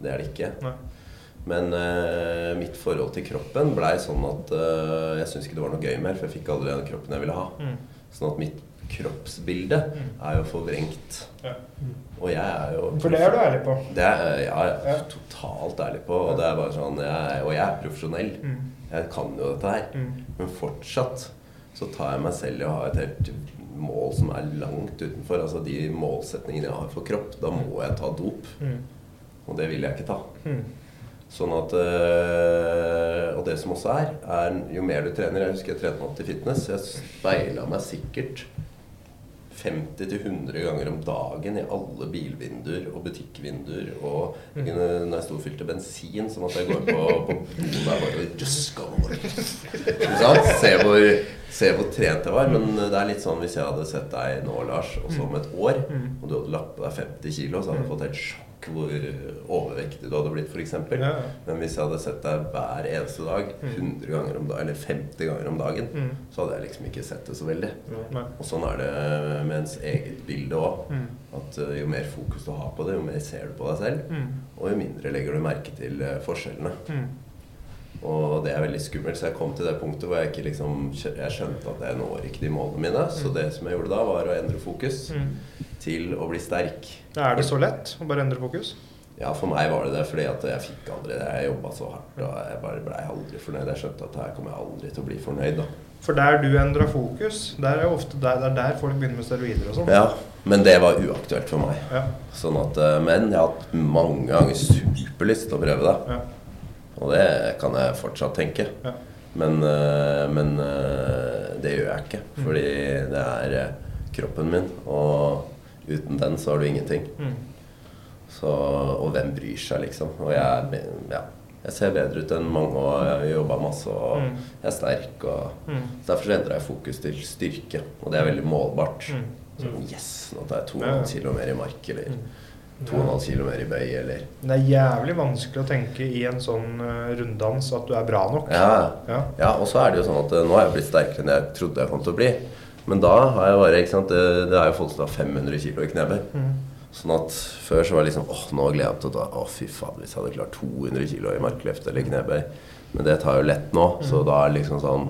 Det er det ikke. Nei. Men uh, mitt forhold til kroppen blei sånn at uh, jeg syntes ikke det var noe gøy mer, for jeg fikk aldri den kroppen jeg ville ha. Mm. Sånn at mitt kroppsbilde Mm. er jo forvrengt. Ja. Og jeg er jo For det er du ærlig på. Det er ja, jeg er Ja. totalt ærlig på. Og det er bare sånn jeg, Og jeg er profesjonell. Mm. Jeg kan jo dette her. Mm. Men fortsatt så tar jeg meg selv i å ha et helt mål som er langt utenfor. Altså de målsetningene jeg har for kropp. Da må jeg ta dop. Mm. Og det vil jeg ikke ta. Mm. Sånn at øh, Og det som også er, er jo mer du trener Jeg husker jeg trente meg opp til fitness. Jeg speila meg sikkert 50-100 ganger om dagen i alle bilvinduer og butikkvinduer. Og når jeg sto og fylte bensin, så måtte jeg gå på, på doen og bare just go. Ikke sant? Se hvor, se hvor trent jeg var. Men det er litt sånn hvis jeg hadde sett deg nå, Lars, og så om et år, og du hadde lagt på deg 50 kilo, så hadde jeg fått helt sjokk hvor overvektig du hadde blitt, f.eks. Ja. Men hvis jeg hadde sett deg hver eneste dag, 100 ganger om dagen, eller 50 ganger om dagen, Mm. så hadde jeg liksom ikke sett det så veldig. Og sånn er det med ens eget bilde òg. Mm. At eh, jo mer fokus du har på det, jo mer ser du på deg selv. Mm. Og jo mindre legger du merke til eh, forskjellene. Mm. Og det er veldig skummelt. Så jeg kom til det punktet hvor jeg ikke liksom Jeg skjønte at jeg når ikke de målene mine. Så det som jeg gjorde da, var å endre fokus Mm. til å bli sterk. Er det så lett å bare endre fokus? Ja, for meg var det det, fordi at jeg fikk aldri det. Jeg jobba så hardt, og jeg bare blei aldri fornøyd. Jeg skjønte at her kommer jeg aldri til å bli fornøyd, da. For der du endra fokus, der er ofte der, det er der folk begynner med steroider og sånn. Ja, men det var uaktuelt for meg. Ja. Sånn at, eh, Men jeg har hatt mange ganger superlyst til å prøve det. Ja. Og det kan jeg fortsatt tenke. Ja. Men, eh, men eh, det gjør jeg ikke. Mm. Fordi det er eh, kroppen min, og uten den så har du ingenting. Mm. Så, og hvem bryr seg, liksom? Og jeg, ja, jeg ser bedre ut enn mange, og jeg har jobba masse, og Mm. jeg er sterk. Og, så Derfor så endrer jeg fokus til styrke, og det er veldig målbart. Mm. Så, yes, nå tar jeg to kilo mer i mark, eller. 2,5 kilo mer i bøy, eller Det er jævlig vanskelig å tenke i en sånn eh, runddans at du er bra nok. Ja, Ja. Ja, og så er det jo sånn at eh, nå har jeg blitt sterkere enn jeg trodde jeg kom til å bli. Men da har jeg bare ikke sant, Det, det er jo folk som har 500 kilo i knebøy. Mm. Sånn at før så var det liksom åh, nå gleder jeg meg til å ta Å, fy faen, hvis jeg hadde klart 200 kilo i markløft eller knebøy. Men det tar jo lett nå, så da er liksom sånn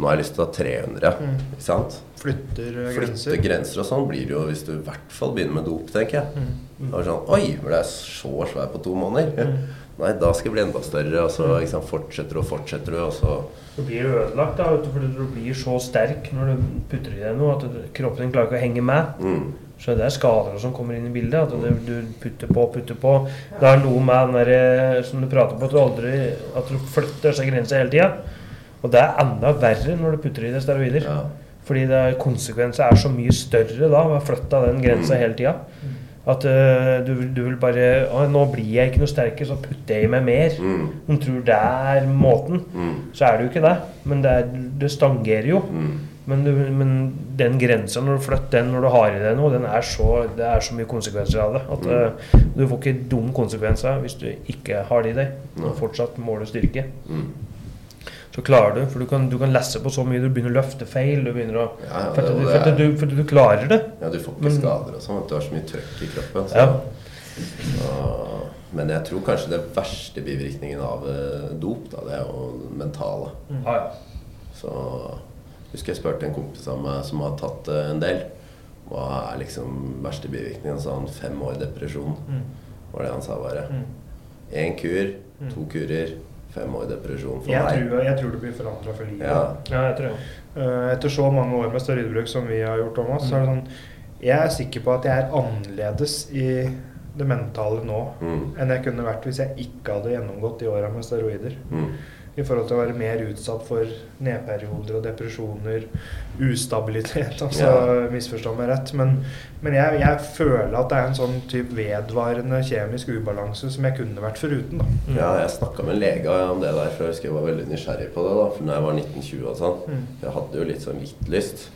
Nå har jeg lyst til å ta 300, Mm. ikke sant? Flytter grenser. Flytte grenser. og sånn blir det jo hvis du i hvert fall begynner med dop, tenker jeg. Mm. Det sånn Oi, ble jeg så svær på to måneder? Mm. Nei, da skal jeg bli enda større. Og så liksom, fortsetter og fortsetter du, og så Du blir ødelagt da, vet du, fordi du blir så sterk når du putter i deg noe at kroppen din klarer ikke å henge med. mm. Så det er skader som kommer inn i bildet. At du putter på, putter på. Det er noe med den der, som du prater på, at du aldri At du flytter disse grensene hele tida. Og det er enda verre når du putter i deg steroider. Ja. Fordi det er, konsekvenser er så mye større da å flytte den grensa hele tida. At uh, du, du vil bare å, 'Nå blir jeg ikke noe sterkere, så putter jeg i meg mer.' Mm. De tror det er måten. Mm. Så er det jo ikke det. Men det, er, det stangerer jo. Mm. Men, du, men den grensa, når du flytter den når du har i deg noe, den er så, det er så mye konsekvenser av det. At eh, du får ikke dumme konsekvenser hvis du ikke har det i deg. Og fortsatt måler styrke. Mm. Så klarer du, for du kan, du kan lesse på så mye. Du begynner å løfte feil. Du begynner å, Ja, ja, for, at, du- det for, at er- du, for du klarer det. ja, du får ikke Men- skader og sånn. Du har så mye trøkk i kroppen. Så, Ja. så, men jeg tror kanskje det verste bivirkningen av eh, dop, da, det er jo mentale. Ah, ja. Så husker jeg spurte en kompis av meg som har tatt eh, en del. Hva er liksom verste bivirkningen? sånn han fem år depresjon. Mm. var det han sa bare. Mm. Kur, to kurer, fem år depresjon for Jeg meg. tror, jeg tror det blir forandra for livet. Ja. ja, jeg tror det. Eh, Etter så mange år med steroidbruk som vi har gjort, Thomas, så er det sånn Jeg er sikker på at jeg er annerledes i det mentale nå Mm. enn jeg kunne vært hvis jeg ikke hadde gjennomgått de åra med steroider. Mm. I forhold til å være mer utsatt for nedperioder og depresjoner, ustabilitet. *laughs* Altså, Ja. misforstå meg rett. Men, men jeg, jeg føler at det er en sånn type vedvarende kjemisk ubalanse som jeg kunne vært foruten. da. Ja, jeg snakka med en lege om det der, for jeg husker jeg var veldig nysgjerrig på det. da, for når jeg var 1920 og sånn. Mm. Jeg hadde jo litt sånn litt lyst,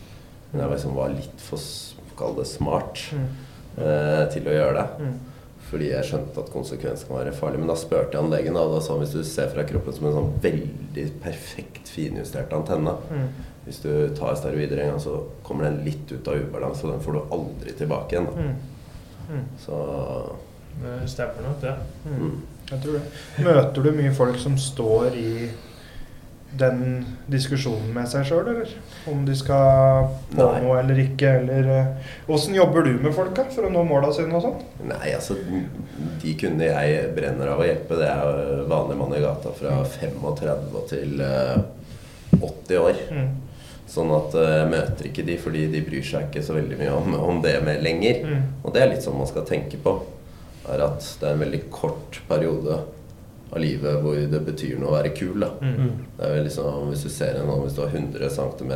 men jeg liksom var litt for kall det smart Mm. eh, til å gjøre det. Fordi jeg skjønte at konsekvensen kan være farlig. Men da spurte jeg han legen, og da sa han hvis du ser fra kroppen som en sånn veldig perfekt finjustert antenne Mm. Hvis du tar steroider en gang, så kommer den litt ut av ubalanse, og den får du aldri tilbake igjen. Da. Mm. Mm. Så Det stemmer nok, det. Ja. mm. Jeg tror det. Møter du mye folk som står i den diskusjonen med seg sjøl, eller? Om de skal på Nei. noe eller ikke, eller eh, Åssen jobber du med folka for å nå måla sine og sånn? Nei, altså De kundene jeg brenner av å hjelpe, det er vanlig mann i gata fra 35 til eh, 80 år. Mm. Sånn at eh, jeg møter ikke de fordi de bryr seg ikke så veldig mye om, om det med lenger. Mm. Og det er litt sånn man skal tenke på. Er at det er en veldig kort periode av livet hvor det betyr noe å være kul. da. Mm. Det er vel liksom, Hvis du ser en hvis du har 100 cm,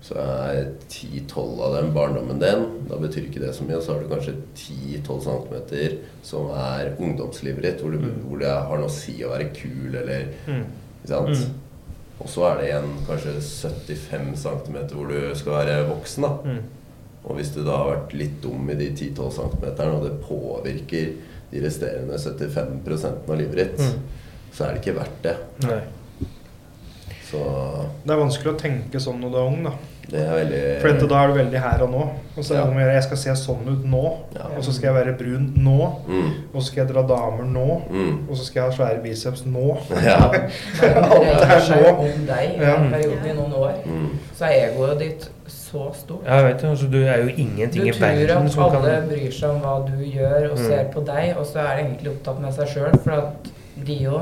så er 10-12 av dem barndommen din. Da betyr ikke det så mye. Og så har du kanskje 10-12 cm som er ungdomslivet ditt, hvor, du, hvor det har noe å si å være kul, eller Mm. Ikke sant? Mm. Og så er det igjen kanskje 75 cm hvor du skal være voksen. da. Mm. Og hvis du da har vært litt dum i de 10-12 cm, og det påvirker de resterende 75 av livet ditt, Mm. så er det ikke verdt det. Nei. Så Det er vanskelig å tenke sånn når du er ung, da. Det er veldig For dette, da er du veldig her og nå. Og så er det Ja. om gjøre, jeg skal se sånn ut nå. Ja. Og så skal jeg være brun nå. mm, Og så skal jeg dra damer nå. mm. Og så skal jeg ha svære biceps nå. *laughs* Ja. *laughs* Alt er nå. så- om deg i en periode i noen år, Mm. så er egoet ditt så stort. Ja, jeg vet det. Altså, du er jo ingenting Du tror at alle kan bryr seg om hva du gjør og Mm. ser på deg, og så er de egentlig opptatt med seg sjøl, for at de jo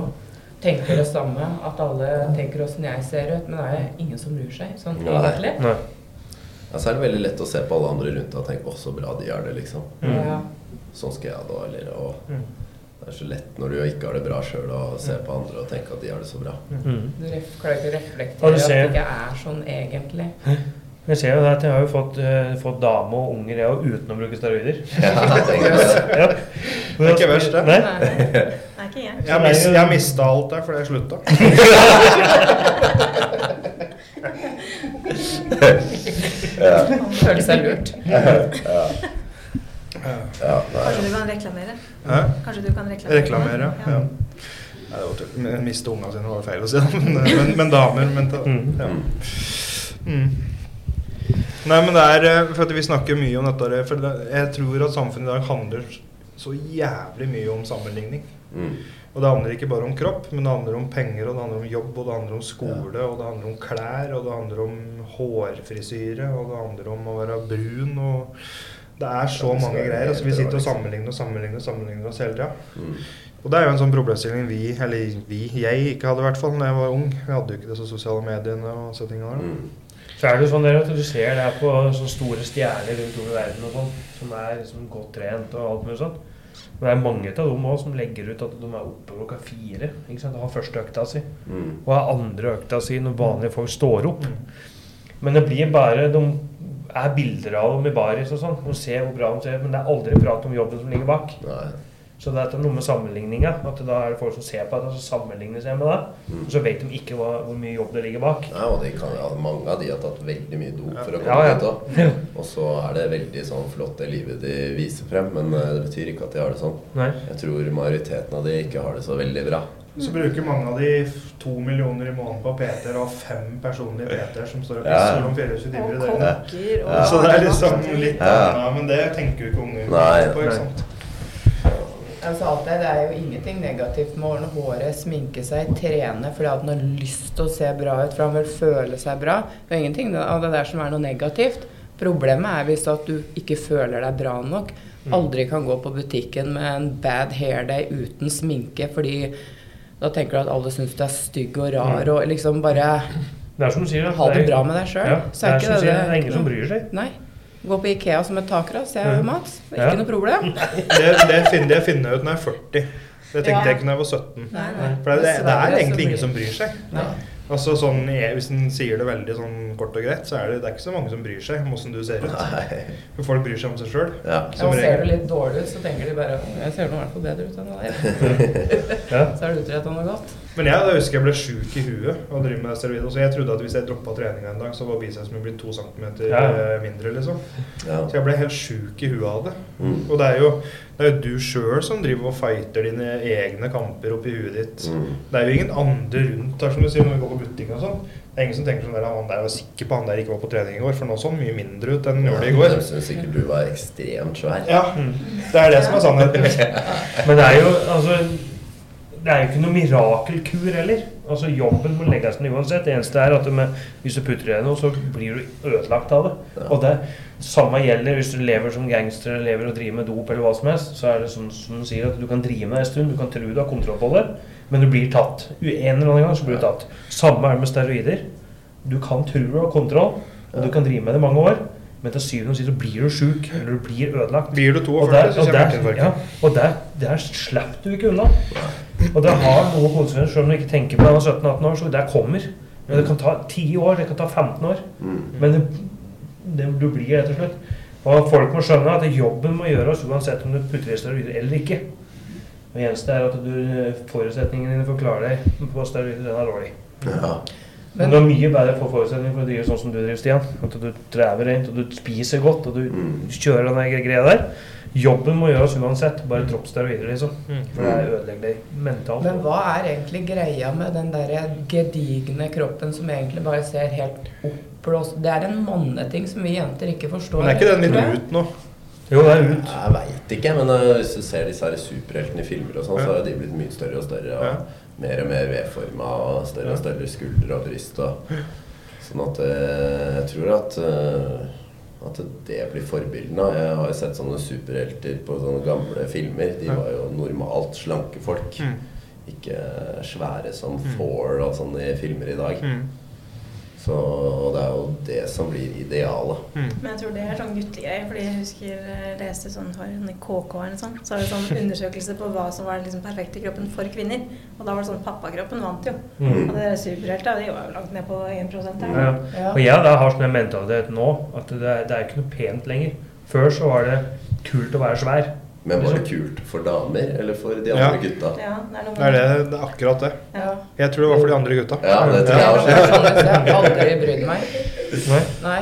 tenker det samme. At alle tenker åssen jeg ser ut, men det er ingen som bryr seg sånn Nei. egentlig. Nei. Ja, så er det veldig lett å se på alle andre rundt og tenke 'Å, så bra de har det', liksom. Mm. Ja. Sånn skal jeg da, eller og Mm. Det er så lett når du ikke har det bra sjøl, å se på andre og tenke at de har det så bra. Mm. Du klarer ikke å reflektere at det ikke er sånn egentlig. Jeg ser jo at jeg har jo fått, uh, fått dame og unger jeg uten å bruke steroider. Ja, tenker. *laughs* Ja. Det er ikke verst, det. Nei. Nei. Nei, ikke jeg. Jeg mis- jeg mista alt der fordi jeg slutta. *laughs* Føler seg lurt. *laughs* Ja, Ja, Kanskje du kan reklamere? Hæ? Kanskje du kan reklamere? Reklamere, ja. ja. det var tull. Men Miste ungene sine var feil å si, men, men, men damer men, ta- Mm. ja. Mm. Nei, men det er eh, For at vi snakker mye om dette For jeg tror at samfunnet i dag handler så jævlig mye om sammenligning. Mm. Og det handler ikke bare om kropp, men det handler om penger, og det handler om jobb, og det handler om skole, og det handler om klær, og det handler om hårfrisyre, og det handler om å være brun, og det er så det mange greier. Altså, vi sitter og sammenligner og sammenligner, sammenligner oss hele tida. Mm. Og det er jo en sånn problemstilling vi, eller vi, jeg ikke hadde i hvert fall da jeg var ung. Vi hadde jo ikke disse sosiale mediene og sånne tingene der. Mm. Så er det jo sånn der at du ser det her på sånne store stjerner rundt om i verden og sånn, som er liksom godt trent og alt mulig sånn. Men det er mange av dem også som legger ut at de er oppe klokka fire. ikke sant? Og har første økta si. Mm. Og har andre økta si når vanlige folk står opp. Men det blir bare De er bilder av dem i baris og sånn. Og ser hvor bra de ser ut, men det er aldri prat om jobben som ligger bak. Nei. Så det er noe med sammenligninga. At da er det folk som ser på det, og så sammenligner seg med det. Mm. Og så vet de ikke hva, hvor mye jobb det ligger bak. Ja, og de kan, ja, mange av de har tatt veldig mye dop for å komme Ja, ja. dit òg. *laughs* Og så er det veldig sånn flott det livet de viser frem, men eh, det betyr ikke at de har det sånn. Nei. Jeg tror majoriteten av de ikke har det så veldig bra. Så bruker mange av de to millioner i måneden på PT-er og fem personlige PT-er som står og pisser om 24 timer i døgnet. Ja. Så det er liksom litt annet, men det tenker jo ikke unge på. ikke sant? Altså alt det, det er jo ingenting negativt med å ordne håret, sminke seg, trene fordi at han har lyst til å se bra ut, for han vil føle seg bra. Det er ingenting av det der som er noe negativt. Problemet er hvis at du ikke føler deg bra nok. Aldri kan gå på butikken med en bad hair day uten sminke fordi da tenker du at alle syns du er stygg og rar og liksom bare Det er som du sier. ha det bra med deg sjøl. Ja, det er sier, det er ingen som bryr seg. Nei. Gå på Ikea som et takras. Jeg er mat Mats. *laughs* Det er Ja. ikke noe problem. Det, det finner jeg finner jeg ut når jeg er 40. Det tenkte Ja. jeg ikke når jeg var 17. Nei, nei. For det, det er egentlig ingen som bryr seg. Nei. Altså sånn, Hvis en sier det veldig sånn kort og greit, så er det, det er ikke så mange som bryr seg om åssen du ser ut. Nei. For folk bryr seg om seg sjøl. Ja. Ja, og ser du litt dårlig ut, så tenker de bare Jeg ser nå i hvert fall bedre ut enn deg. *laughs* *laughs* Ja. Så er det utretta noe godt. Men jeg da husker jeg ble sjuk i huet og drive med steroider. Så jeg trodde at hvis jeg droppa treninga en dag, så var bicepsen min blitt to centimeter Ja. eh, mindre. liksom. Ja. Så jeg ble helt sjuk i huet av det. Mm. Og det er jo, det er jo du sjøl som driver og fighter dine egne kamper oppi huet ditt. Mm. Det er jo ingen andre rundt her, som du sier, når vi går på butikk og sånn. Det er ingen som tenker sånn der, han der var sikker på han der ikke var på trening i går, for nå så han mye mindre ut enn han gjorde i går. Jeg syns sikkert du var ekstremt svær. Ja, det er det som er sannheten. *laughs* Men det er jo altså Det er jo ikke noe mirakelkur heller. Altså Jobben må legges ned uansett. Det eneste er at du med, hvis du putter i noe, så blir du ødelagt av det. Ja. Og det samme gjelder hvis du lever som gangster eller lever og driver med dop eller hva som helst. Så er det sånn som du sier at du kan drive med det en stund, du kan tro du har kontroll på det, men du blir tatt. En eller annen gang så blir du tatt. Samme er det med steroider. Du kan tro du har kontroll, og du kan drive med det i mange år, men til syvende og sist så blir du sjuk, eller du blir ødelagt. Blir du Og 42, der, så og der, ja, og der, der slipper du ikke unna. Og det har noe konsekvenser, selv om du ikke tenker på det du er 17-18 år, så det kommer. Men det kan ta 10 år, det kan ta 15 år. Mm. Men det, det, du blir det og slutt. Og folk må skjønne at jobben må gjøres uansett om du putter i steroider eller ikke. Det eneste er at du, forutsetningene dine for å klare deg på steroider, den er dårlig. Ja. Men du har mye bedre for forutsetninger for å drive sånn som du driver, Stian. At du trever rent, og du spiser godt, og du Mm. kjører den greia der. Jobben må gjøres uansett. Bare dropp steroider, liksom. For det er ødelegger deg mentalt. Men hva er egentlig greia med den der gedigne kroppen som egentlig bare ser helt oppblåst Det er en manneting som vi jenter ikke forstår. Men er ikke den litt ut nå? Jo, det er ut. Jeg veit ikke, men uh, hvis du ser disse her superheltene i filmer og sånn, så har de blitt mye større og større. Og Ja. mer og mer V-forma og større og større skuldre og bryst. Og, sånn at uh, jeg tror at uh, at det blir forbildene. Jeg har jo sett sånne superhelter på sånne gamle filmer. De var jo normalt slanke folk. Mm. Ikke svære som Thor og sånne filmer i dag. Så og det er jo det som blir idealet. Mm. Men jeg tror det er sånn guttegreie, fordi jeg husker jeg leste sånn for KK eller noe sånt, så var det sånn undersøkelse på hva som var liksom perfekte kroppen for kvinner. Og da var det sånn pappakroppen vant jo. Mm. Og det superhelta, de var jo langt ned på 1 her. Ja. Ja. Og jeg da har sånn en mentalitet nå at det er, det er ikke noe pent lenger. Før så var det kult å være svær. Men var det kult for damer eller for de Ja. andre gutta? Ja, det er Det er, det, det er akkurat det. Ja. Jeg tror det var for de andre gutta. Ja, det tror jeg også. *laughs* Jeg har aldri brydd meg. Nei? Nei.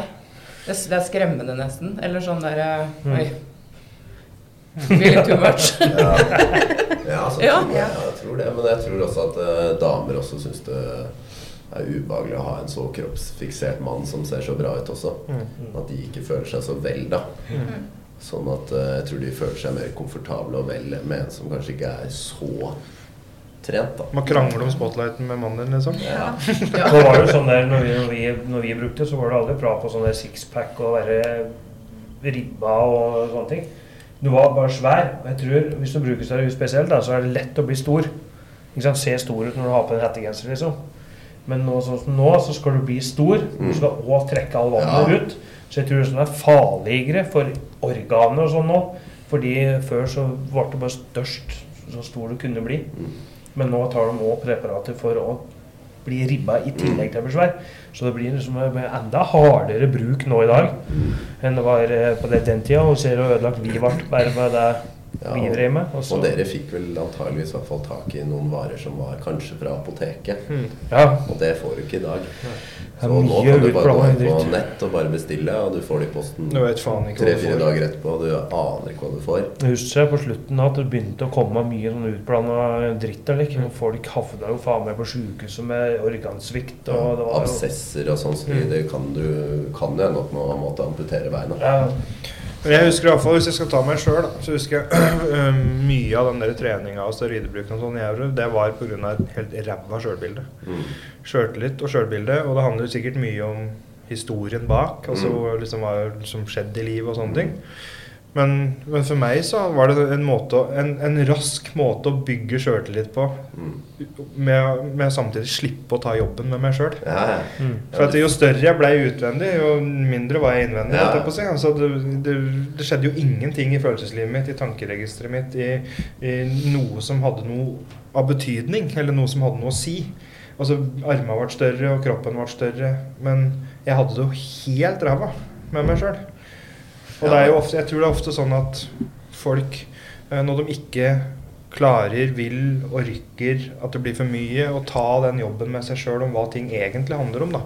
Det, det er skremmende nesten. Eller sånn der Mm. Oi. Feeling too much. *laughs* Ja, ja, altså, Ja. tror jeg, jeg tror det. Men jeg tror også at uh, damer også syns det er ubehagelig å ha en så kroppsfiksert mann som ser så bra ut også. At de ikke føler seg så vel, da. Sånn at eh, jeg tror de føler seg mer komfortable og vel med en som kanskje ikke er så trent, da. Man krangler om spotlighten med mannen din, liksom. Ja. Så *laughs* var det jo sånn der når vi, når vi, når vi brukte, så var det aldri prat på sånn sixpack og være ribba og sånne ting. Du var bare svær. Og jeg tror hvis du bruker steroid spesielt, da, så er det lett å bli stor. Ikke sant? Se stor ut når du har på en hettegenser, liksom. Men nå, sånn som nå, så skal du bli stor. Du skal òg trekke all vannet Ja. ut. Så jeg tror det er sånn er farligere for organer og sånn nå. Fordi før så ble det bare størst så stor du kunne bli. Mm. Men nå tar de òg preparater for å bli ribba i tillegg til besvær. Så det blir liksom enda hardere bruk nå i dag enn det var eh, på det- den tida. Og ser hvor ødelagt vi ble bare med det Ja. Og så, Og dere fikk vel antageligvis i hvert fall tak i noen varer som var kanskje fra apoteket. ja, Og det får du ikke i dag. Det Så er nå kan du bare gå inn på nett og bare bestille, og du får det i posten tre-fire dager etterpå, og du aner ikke hva du får. Jeg husker på slutten at det begynte å komme mye sånn utblanda dritt. Eller, ikke? Og Folk havna jo faen meg på sjukehuset med organsvikt. Og det var jo Absesser og sånn, så det kan du kan jo ende opp med å måtte amputere beina. ja, Men jeg husker i hvert fall, Hvis jeg skal ta meg sjøl, så husker jeg *clears throat* uh, mye av den der treninga og steroidbruken og sånn jeg gjorde, det var pga. et helt ræva sjølbilde. Mm. Sjøltillit og sjølbilde. Og det handler sikkert mye om historien bak. Altså Mm. liksom hva som skjedde i livet og sånne ting. Men, men for meg så var det en, måte, en, en rask måte å bygge sjøltillit på. Mm. Med, med samtidig slippe å ta jobben med meg sjøl. Ja, ja. mm. For at Jo større jeg ble utvendig, jo mindre var jeg innvendig. Ja. Jeg altså, det, det, det skjedde jo ingenting i følelseslivet mitt, i tankeregisteret mitt, i, i noe som hadde noe av betydning, eller noe som hadde noe å si. Altså, Armene ble større, og kroppen ble større, men jeg hadde det jo helt ræva med meg sjøl. Og det er jo ofte, jeg tror det er ofte sånn at folk, eh, når de ikke klarer, vil, orker, at det blir for mye, å ta den jobben med seg sjøl om hva ting egentlig handler om, da,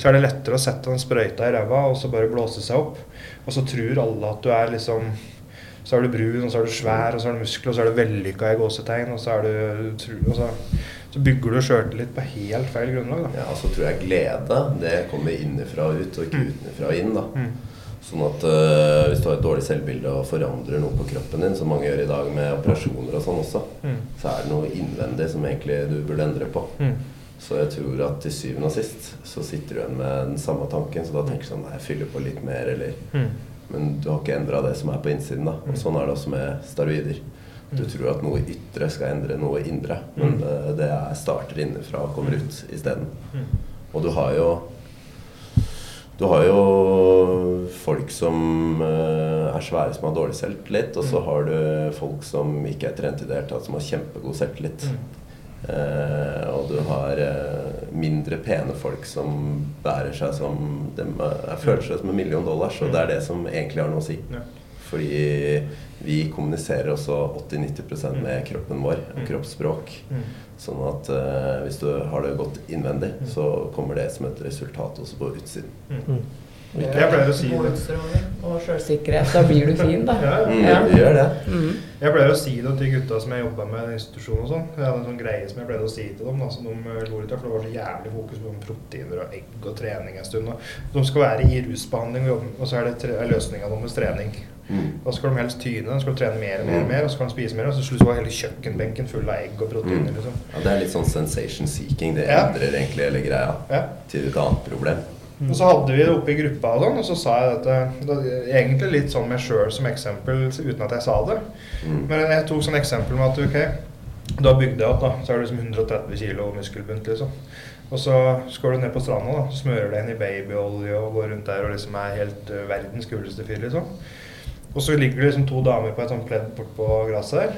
så er det lettere å sette den sprøyta i ræva og så bare blåse seg opp. Og så tror alle at du er liksom Så er du brun, og så er du svær, og så er du muskler, og så er du vellykka i gåsetegn, og så er du og så, så bygger du sjøltillit på helt feil grunnlag, da. Ja, og så tror jeg glede, det kommer innenfra og ut, og ikke utenfra og inn, da. Mm. Sånn at øh, hvis du har et dårlig selvbilde og forandrer noe på kroppen din, som mange gjør i dag med operasjoner og sånn også, Mm. så er det noe innvendig som egentlig du burde endre på. Mm. Så jeg tror at til syvende og sist så sitter du igjen med den samme tanken, så da tenker du sånn Nei, jeg fyller på litt mer, eller Mm. Men du har ikke endra det som er på innsiden, da. Og sånn er det også med steroider. Du tror at noe ytre skal endre noe indre, men øh, det er starter innenfra og kommer ut isteden. Og du har jo Du har jo folk som eh, er svære, som har dårlig selvtillit. Og så har du folk som ikke er trent i det hele tatt, som har kjempegod selvtillit. Eh, og du har eh, mindre pene folk som bærer seg som De er, føler seg som en million dollar, så det er det som egentlig har noe å si. Fordi vi kommuniserer også 80-90% med kroppen vår, og kroppsspråk. Mm. Sånn at eh, hvis du har det godt innvendig, så kommer det som et resultat også på utsiden. Jeg pleier å si det. Og sjølsikkerhet. Da blir du fin, da. *laughs* Ja, Mm, Ja. Du gjør det. Mm. Jeg pleier å si det til gutta som jeg jobba med i institusjon og sånn. Jeg hadde en sånn greie som jeg pleide å si til dem, da, som de eh, lo litt av, for det var så jævlig fokus på proteiner og egg og trening en stund. Og de skal være i rusbehandling, og, jobbe, og så er det løsninga deres trening. Mm. Da skal de helst tyne, de skal trene mer og mer, og mer, og så skal de spise mer, og så slutter hele kjøkkenbenken full av egg og proteiner. Mm. liksom. Ja, det er litt sånn sensation seeking. Det Ja. endrer egentlig hele greia Ja. til et annet problem. Og så hadde vi det oppe i gruppa og sånn, og så sa jeg dette Egentlig litt sånn meg sjøl som eksempel, uten at jeg sa det. Mm. Men jeg tok sånn eksempel med at ok, da bygde jeg opp, da. Så er det liksom 130 kilo muskelbunt, liksom. Og så skal du ned på stranda, da. Smører deg inn i babyolje og går rundt der og liksom er helt uh, verdens kuleste fyr, liksom. Og så ligger det liksom to damer på et sånt pledd bortpå gresset der.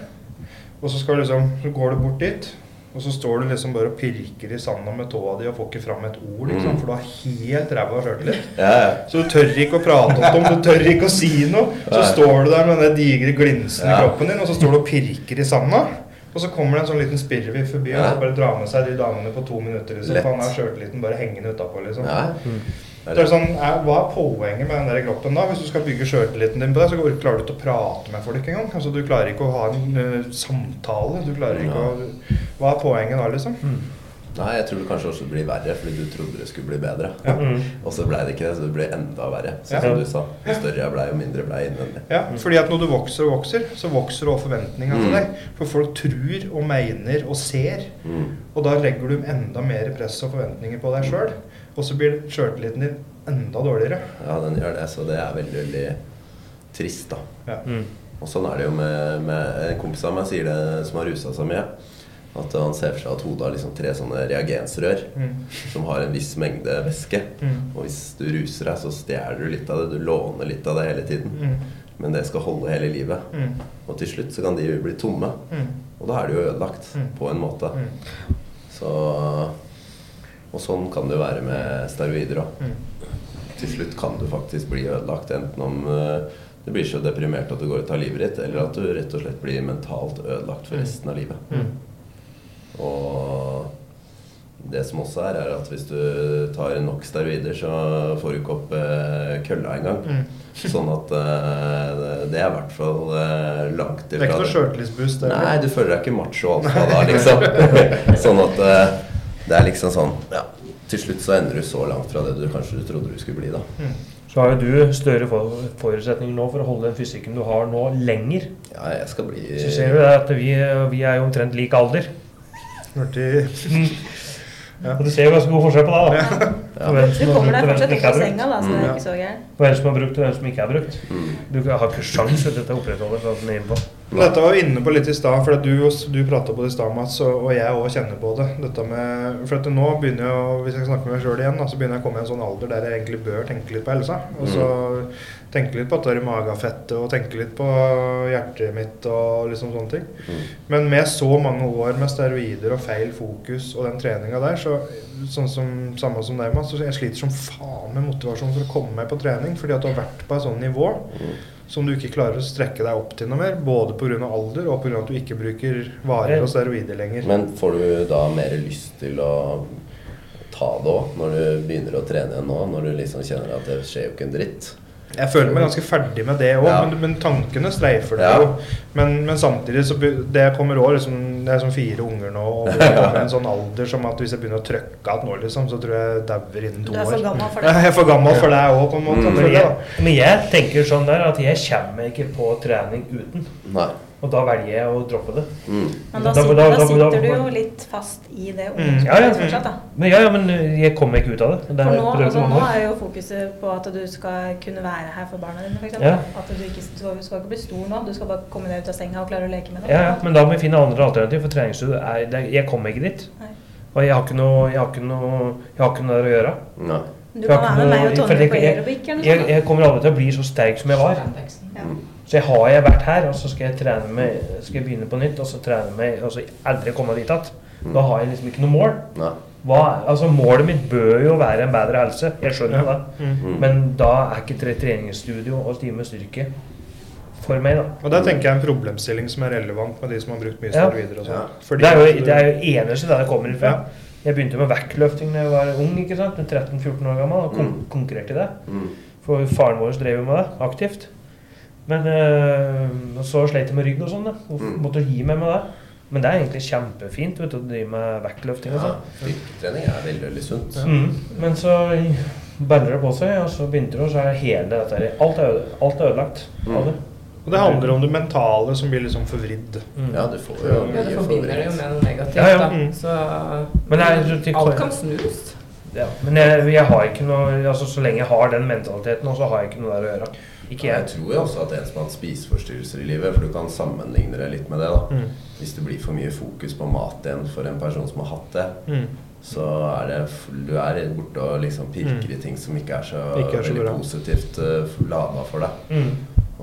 Og så, skal du liksom, så går du bort dit, og så står du liksom bare og pirker i sanda med tåa di og får ikke fram et ord, liksom, Mm. for du har helt ræva sjøltillit. *laughs* Ja, ja. Så du tør ikke å prate om det, du tør ikke å si noe. Så står du der med den digre glinsen i Ja. kroppen din, og så står du og pirker i sanda. Og så kommer det en sånn liten spirreviff forbi Ja. og bare drar med seg de damene på to minutter. Liksom. Lett. For han har sjøltilliten bare hengende utapå. Liksom. ja. Så er sånn, er, hva er poenget med den der kroppen da? Hvis du skal bygge sjøltilliten din på det, så går- klarer du ikke å prate med folk engang. Altså, du klarer ikke å ha en uh, samtale. Du klarer ikke å Hva er poenget da, liksom? Nei, jeg tror det kanskje også blir verre, fordi du trodde det skulle bli bedre. Ja. Mm. *laughs* Og så ble det ikke det, så det ble enda verre. Sånn Ja. som du sa. Jo større jeg ble, jo mindre ble jeg innvendig. Ja, fordi at når du vokser og vokser, så vokser også forventninga til Mm. deg. For folk tror og mener og ser. Mm. Og da legger du enda mer press og forventninger på deg sjøl. Og så blir sjøltilliten din enda dårligere. Ja, den gjør det, så det er veldig, veldig trist, da. Ja. Mm. Og sånn er det jo med, med En kompis av meg sier det, som har rusa seg mye. At han ser for seg at hodet har liksom tre sånne reagensrør Mm. som har en viss mengde væske. Mm. Og hvis du ruser deg, så stjeler du litt av det. Du låner litt av det hele tiden. Mm. Men det skal holde hele livet. Mm. Og til slutt så kan de bli tomme. Mm. Og da er det jo ødelagt Mm. på en måte. Mm. Så Og sånn kan det jo være med steroider òg. Mm. Til slutt kan du faktisk bli ødelagt. Enten om eh, du blir så deprimert at du går og tar livet ditt, eller at du rett og slett blir mentalt ødelagt for Mm. resten av livet. Mm. Og det som også er, er at hvis du tar nok steroider, så får du ikke opp eh, kølla engang. Mm. Sånn at uh, det- er i hvert fall uh, langt Det er ikke noe sjøltillitsboost. Nei, du føler deg ikke macho alfa da, liksom. *laughs* sånn at eh, det er liksom sånn Ja, til slutt så ender du så langt fra det du kanskje du trodde du skulle bli, da. Mm. Så har jo du større for- forutsetninger nå for å holde den fysikken du har nå, lenger. Ja, jeg skal bli Så ser du at vi, vi er jo omtrent lik alder. Hørte Ja. Og du ser jo ganske god forskjell på det. da. Ja. *laughs* Ja. Du kommer deg fortsatt ikke av senga, da, så det er Mm. ikke så gærent. På hvem som har brukt, og hvem som ikke har brukt. Mm. Du har ikke sjans til å opprettholde sånn den er inne på. Dette var vi inne på litt i stad, for du, du prata på det i stad, Mats, og, jeg òg kjenner på det. Dette med, for at nå begynner jeg, hvis jeg snakker med meg sjøl igjen, da, så begynner jeg å komme i en sånn alder der jeg egentlig bør tenke litt på helsa. Og så tenke litt på at det er magefettet og tenke litt på hjertet mitt og liksom sånne ting. Mm. Men med så mange år med steroider og feil fokus og den treninga der, så sånn som samme som deg, så jeg sliter som faen med motivasjon for å komme meg på trening, fordi at du har vært på et sånt nivå Mm. som du ikke klarer å strekke deg opp til noe mer, både pga. alder og pga. at du ikke bruker varer og steroider lenger. Men får du da mer lyst til å ta det òg, når du begynner å trene igjen nå? Når du liksom kjenner at det skjer jo ikke en dritt? Jeg føler meg ganske ferdig med det òg, Ja. men, men tankene streifer det Ja. jo. Men, men samtidig så det kommer òg liksom, Det er sånn fire unger nå, og det kommer en sånn alder som at hvis jeg begynner å trykke igjen nå, liksom, så tror jeg jeg dauer innen to Du er år. for gammel for *laughs* Jeg er for gammel for deg òg, på en måte. Mm. Men jeg, jeg, men jeg tenker sånn der at jeg kommer ikke på trening uten. Nei. Og da velger jeg å droppe det. Mm. Men da Da- sitter, da- da da- sitter du jo litt fast i det Mm. Ja, ja. fortsatt, da. Men ja, ja, men uh, jeg kommer ikke ut av det. det For nå, altså, nå er jo fokuset på at du skal kunne være her for barna dine, f.eks. Ja. At du ikke du skal, du skal ikke bli stor nå, du skal bare komme deg ut av senga og klare å leke med det. Ja, ja, men da må vi finne andre alternativ, for treningsstudio er det, Jeg kommer ikke dit. Nei. Og jeg har ikke noe Jeg har ikke noe, jeg har ikke noe der å gjøre. Nei. Du kan være med meg og Tonje på aerobic Jeg, Jeg, jeg kommer aldri til å bli så sterk som jeg var. Ja. Så jeg har jeg vært her, og så skal jeg trene meg, skal jeg begynne på nytt, og så trene meg, og så aldri komme dit igjen. Da har jeg liksom ikke noe mål. Hva, altså Målet mitt bør jo være en bedre helse, jeg skjønner det. Mm. Men da er ikke tre treningsstudio og time med styrke for meg, da. Og der tenker jeg en problemstilling som er relevant med de som har brukt mye Ja. steroider og Ja. sånn. Fordi Det er jo det er jo eneste der det kommer ifra. Ja. Jeg begynte med vektløfting da jeg var ung, ikke sant? 13-14 år gammel, og kon Mm. konkurrerte i det. Mm. For faren vår drev jo med det aktivt. Men øh, så slet jeg med ryggen og sånn, da. Og Mm. måtte gi meg med det. Men det er egentlig kjempefint vet du, å drive med vektløfting og Ja, sånn. styrketrening er veldig, veldig sunt. Mm. Men så baller det på seg, og så begynte det, og så er hele dette her Alt er, øde, alt er ødelagt Mm. av det. Og det handler om det mentale som blir liksom forvridd. Mm. Ja, du får jo Ja, mye forbinder det jo med noe negativt, Ja, ja. da. Mm. Så Men det er, det, alt kan snus. ja, men jeg, jeg har ikke noe altså Så lenge jeg har den mentaliteten, så har jeg ikke noe der å gjøre. Ikke Jeg jeg. tror jo også at en som har hatt spiseforstyrrelser i livet, for du kan sammenligne det litt med det, da. Mm. Hvis det blir for mye fokus på mat igjen for en person som har hatt det, Mm. så er det Du er borte og liksom pirker i ting som ikke er så, Ikke er så veldig bra. positivt uh, lada for deg. Mm.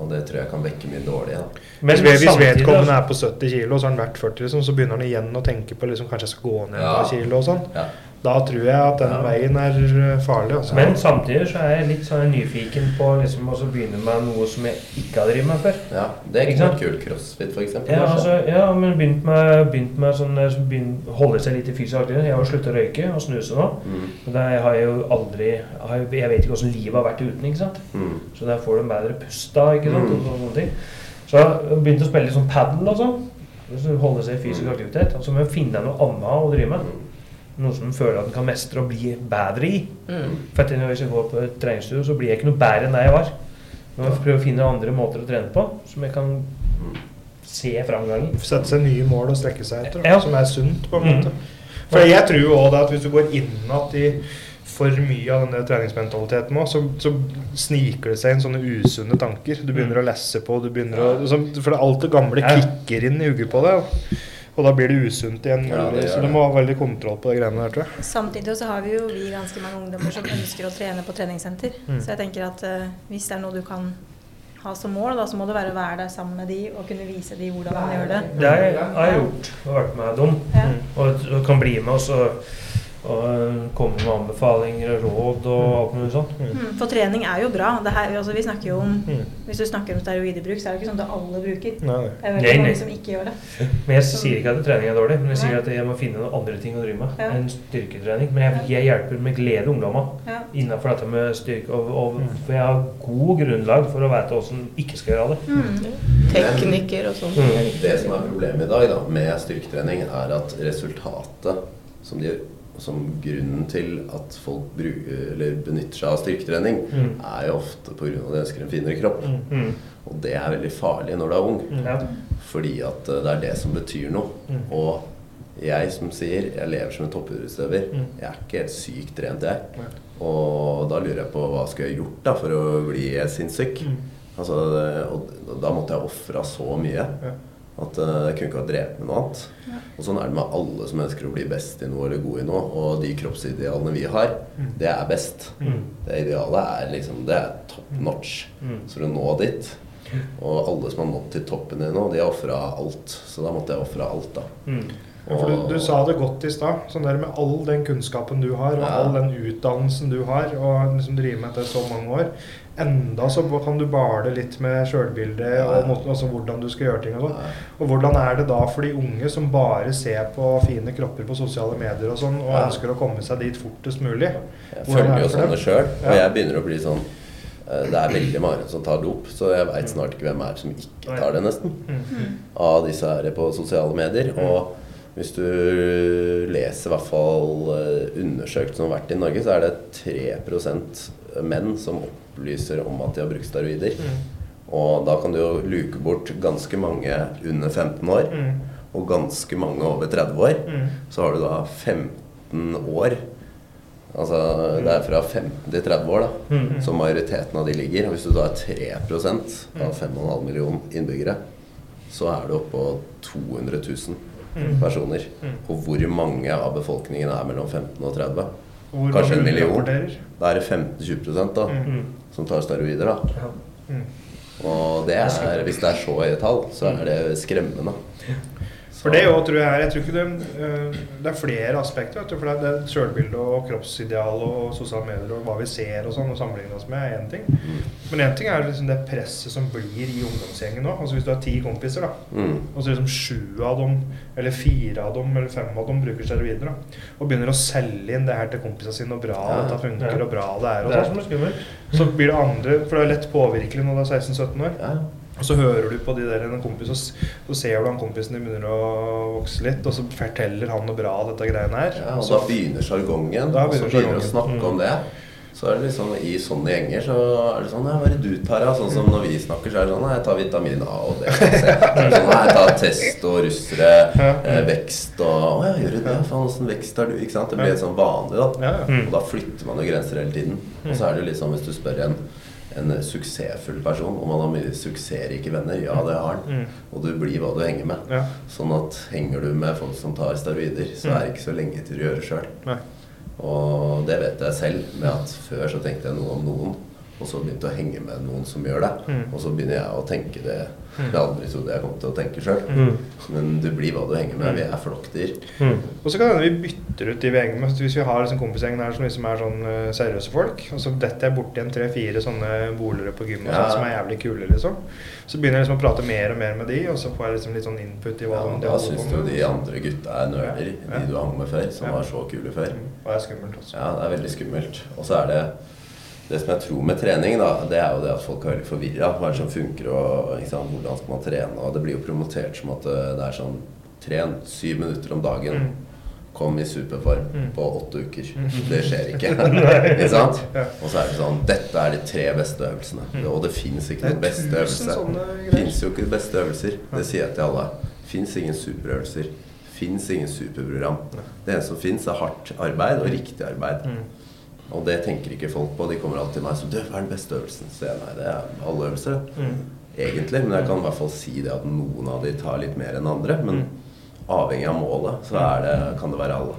Og det tror jeg kan vekke mye dårlig. Da. Men hvis, vedkommende er på 70 kilo, så har han vært 40, liksom, så begynner han igjen å tenke på liksom, kanskje jeg skal gå ned et par kilo og sånn. Ja. Da tror jeg at den Ja. veien er uh, farlig. Også. Men samtidig så er jeg litt sånn nyfiken på liksom å så begynne med noe som jeg ikke har drevet med før. Ja, det er Ikke noe kult. Crossfit, eksempel. Ja, altså, ja men begynt med, begynt med sånn begynt, holde seg litt i fysisk aktivitet. Jeg har jo sluttet å røyke og snuse nå. Mm. Men det har jeg jo aldri har, Jeg vet ikke hvordan livet har vært uten, ikke sant. Mm. Så der får du en bedre pust da, ikke sant. Mm. Og sånne ting. Så jeg har begynt å spille litt sånn padel og sånn. Så Holde seg i fysisk Mm. aktivitet. Og så må jeg finne noe annet å drive med. Mm. Noe som en føler at en kan mestre og bli bedre i. Mm. For at hvis jeg går på et treningsstudio, så blir jeg ikke noe bedre enn det jeg var. Nå må jeg prøve å finne andre måter å trene på, som jeg kan Mm. se framgang. Sette seg nye mål og strekke seg etter, Ja. som er sunt, på en Mm. måte. For jeg tror jo også at hvis du går innatt i for mye av denne treningsmentaliteten nå, så, så sniker det seg inn sånne usunne tanker. Du begynner å lesse på, du begynner å så, For det- alt det gamle Ja. kicker inn i hodet på deg. Og da blir det usunt igjen. Ja, det så du må ha veldig kontroll på de greiene der, tror jeg. Samtidig så har vi jo vi ganske mange ungdommer som ønsker å trene på treningssenter. Mm. Så jeg tenker at uh, hvis det er noe du kan ha som mål, da, så må det være å være der sammen med de og kunne vise de hvordan man gjør det. Det har jeg gjort, og vært med dem. Ja. Mm. Og, og kan bli med og, og øh, komme med anbefalinger og råd og alt mulig sånt. Mm, For trening er jo bra. Det her, altså, vi snakker jo om Mm. Hvis du snakker om steroidebruk, så er det ikke sånn at alle bruker. Nei, nei. Det er veldig mange som ikke gjør det. Men jeg sier ikke at trening er dårlig, men jeg sier Nei. at jeg må finne noen andre ting å drive med Ja. enn styrketrening. Men jeg, jeg hjelper med glede ungdommene Ja. innenfor dette med styrke. Og, og, Mm. for jeg har god grunnlag for å vite åssen ikke skal gjøre det. Mm. Teknikker og sånn. Mm. Det som er problemet i dag da, med styrketrening, er at resultatet som, de, som grunnen til at folk benytter seg av styrketrening, Mm. er jo ofte pga. at de ønsker en finere kropp. Mm. Mm. Og det er veldig farlig når du er ung, Mm. Fordi at eh, det er det som betyr noe. Mm. Og jeg som sier, jeg lever som en toppidrettsutøver. Mm. Jeg er ikke helt sykt trent, jeg. Og da lurer jeg på hva skulle jeg gjort da for å bli sinnssyk? Altså, og da måtte jeg ofra så mye Ja. At eh, jeg kunne ikke ha drevet med noe annet. Og sånn er det med alle som ønsker å bli best i noe eller god i noe. Og de kroppsidealene vi har, Mm. det er best. Mm. Det idealet er liksom Det er top notch. Mm. Så du nå dit Og alle som har nådd til toppen din nå, de har ofra alt. Så da måtte jeg ofre alt, da. Mm. Ja, for du, du sa det godt i stad. Sånn der med all den kunnskapen du har, og Ja. all den utdannelsen du har, og liksom drive med dette så mange år. Enda så kan du bale litt med sjølbildet Ja, ja. og måten, altså hvordan du skal gjøre ting. Og, sånn. Ja. og hvordan er det da for de unge som bare ser på fine kropper på sosiale medier og sånn, og Ja. ønsker å komme seg dit fortest mulig? Jeg Hvordan er følger jo sånne sjøl, og jeg begynner å bli sånn eh, Det er veldig mange som tar dop, så jeg veit snart ikke hvem er som ikke tar det, nesten. Mm. Av disse her på sosiale medier. Og hvis du leser i hvert fall eh, undersøkelser som har vært i Norge, så er det 3% menn som opplyser om at de har brukt steroider. Mm. Og da kan du jo luke bort ganske mange under 15 år, Mm. og ganske mange over 30 år. Mm. Så har du da 15 år. Altså det er fra 15 til 30 år, da. Mm. Så majoriteten av de ligger. Og hvis du da er 3 av 5,5 millioner innbyggere, så er du oppå 200 000 Mm. personer. Mm. Og hvor mange av befolkningen er mellom 15 og 30? Hvor Kanskje en million. Da er det 15-20 da, Mm. Som tar steroider. da. Ja. Mm. Og det er, hvis det er så høye tall, så er det skremmende. For det òg tror jeg er Jeg tror ikke det, øh, det er flere aspekter. Vet du, for det er, Sjølbilde og kroppsideal og sosiale medier og hva vi ser og sånn, og sammenligne oss med, er én ting. Men én ting er liksom det presset som blir i ungdomsgjengen nå. Altså Hvis du har ti kompiser, da, Mm. og så liksom sju av dem, eller fire av dem, eller fem av dem bruker steroider, da, og begynner å selge inn det her til kompisene sine, og bra Ja. dette funker, Ja. og bra det er, og sånn, så blir det andre For det er lett påvirkelig når du er 16-17 år. Ja. Og så hører du på de der en kompis, og så ser du han kompisen din begynner å vokse litt, og så forteller han noe bra dette greiene her. Ja, og så, da begynner sjargongen. Og så begynner du å snakke snakke om det. Så er det liksom I sånne gjenger så er det sånn ja, Hva er det du tar da? Sånn som når vi snakker, så er det sånn jeg tar vitamin A og det. Så er sånn, jeg tar test og russere, eh, vekst og Å ja, gjør du det? Faen, åssen vekst har du? Ikke sant? Det blir sånn vanlig, da. Mm. Og da flytter man jo grenser hele tiden. Og så er det jo liksom, hvis du spør en, en suksessfull person om han har mye suksessrike venner, ja, det har han. Mm. Og du blir hva du henger med. Ja. Sånn at henger du med folk som tar steroider, så er det ikke så lenge til du gjør det sjøl. Og det vet jeg selv, med at før så tenkte jeg noe om noen, og så begynte jeg å henge med noen som gjør det. Mm. Og så begynner jeg å tenke det jeg aldri trodde jeg kom til å tenke sjøl. Mm. Men du blir hva du henger med. Vi er flokkdyr. Mm. Og så kan det hende vi bytter ut de vi henger med. Så Hvis vi har liksom kompisgjengen her som liksom er sånn eh, seriøse folk, og så detter jeg borti en tre-fire sånne bolere på gym og Ja. sånn, som er jævlig kule, liksom. Så begynner jeg liksom å prate mer og mer med de, og så får jeg liksom litt sånn input i hva Ja, de da holder syns du de andre gutta er nerder, Ja. de du hang med før, som var så kule før. Mm. Og det er skummelt også. Ja, det er veldig skummelt. Og så er det det som jeg tror med trening, da, det er jo det at folk er veldig forvirra. Hva er det som funker, og ikke sant, hvordan skal man trene? Og det blir jo promotert som at eh, det er sånn Tren syv minutter om dagen. Mm. Kom i superform Mm. på åtte uker. Det skjer ikke. *laughs* ikke sant? Og så er det sånn Dette er de tre beste øvelsene. Mm. Og det fins ikke Det noen beste øvelse. Det fins jo ikke beste øvelser. Det sier jeg til alle. Fins ingen superøvelser. Fins ingen superprogram. Det eneste som fins, er hardt arbeid og riktig arbeid. Mm. Og det tenker ikke folk på. De kommer alltid til meg som 'Du, hva er den beste øvelsen?' Så jeg nei, det er alle øvelser. Mm. Egentlig. Men jeg kan i hvert fall si det at noen av de tar litt mer enn andre. Men avhengig av målet, så er det, kan det være alle.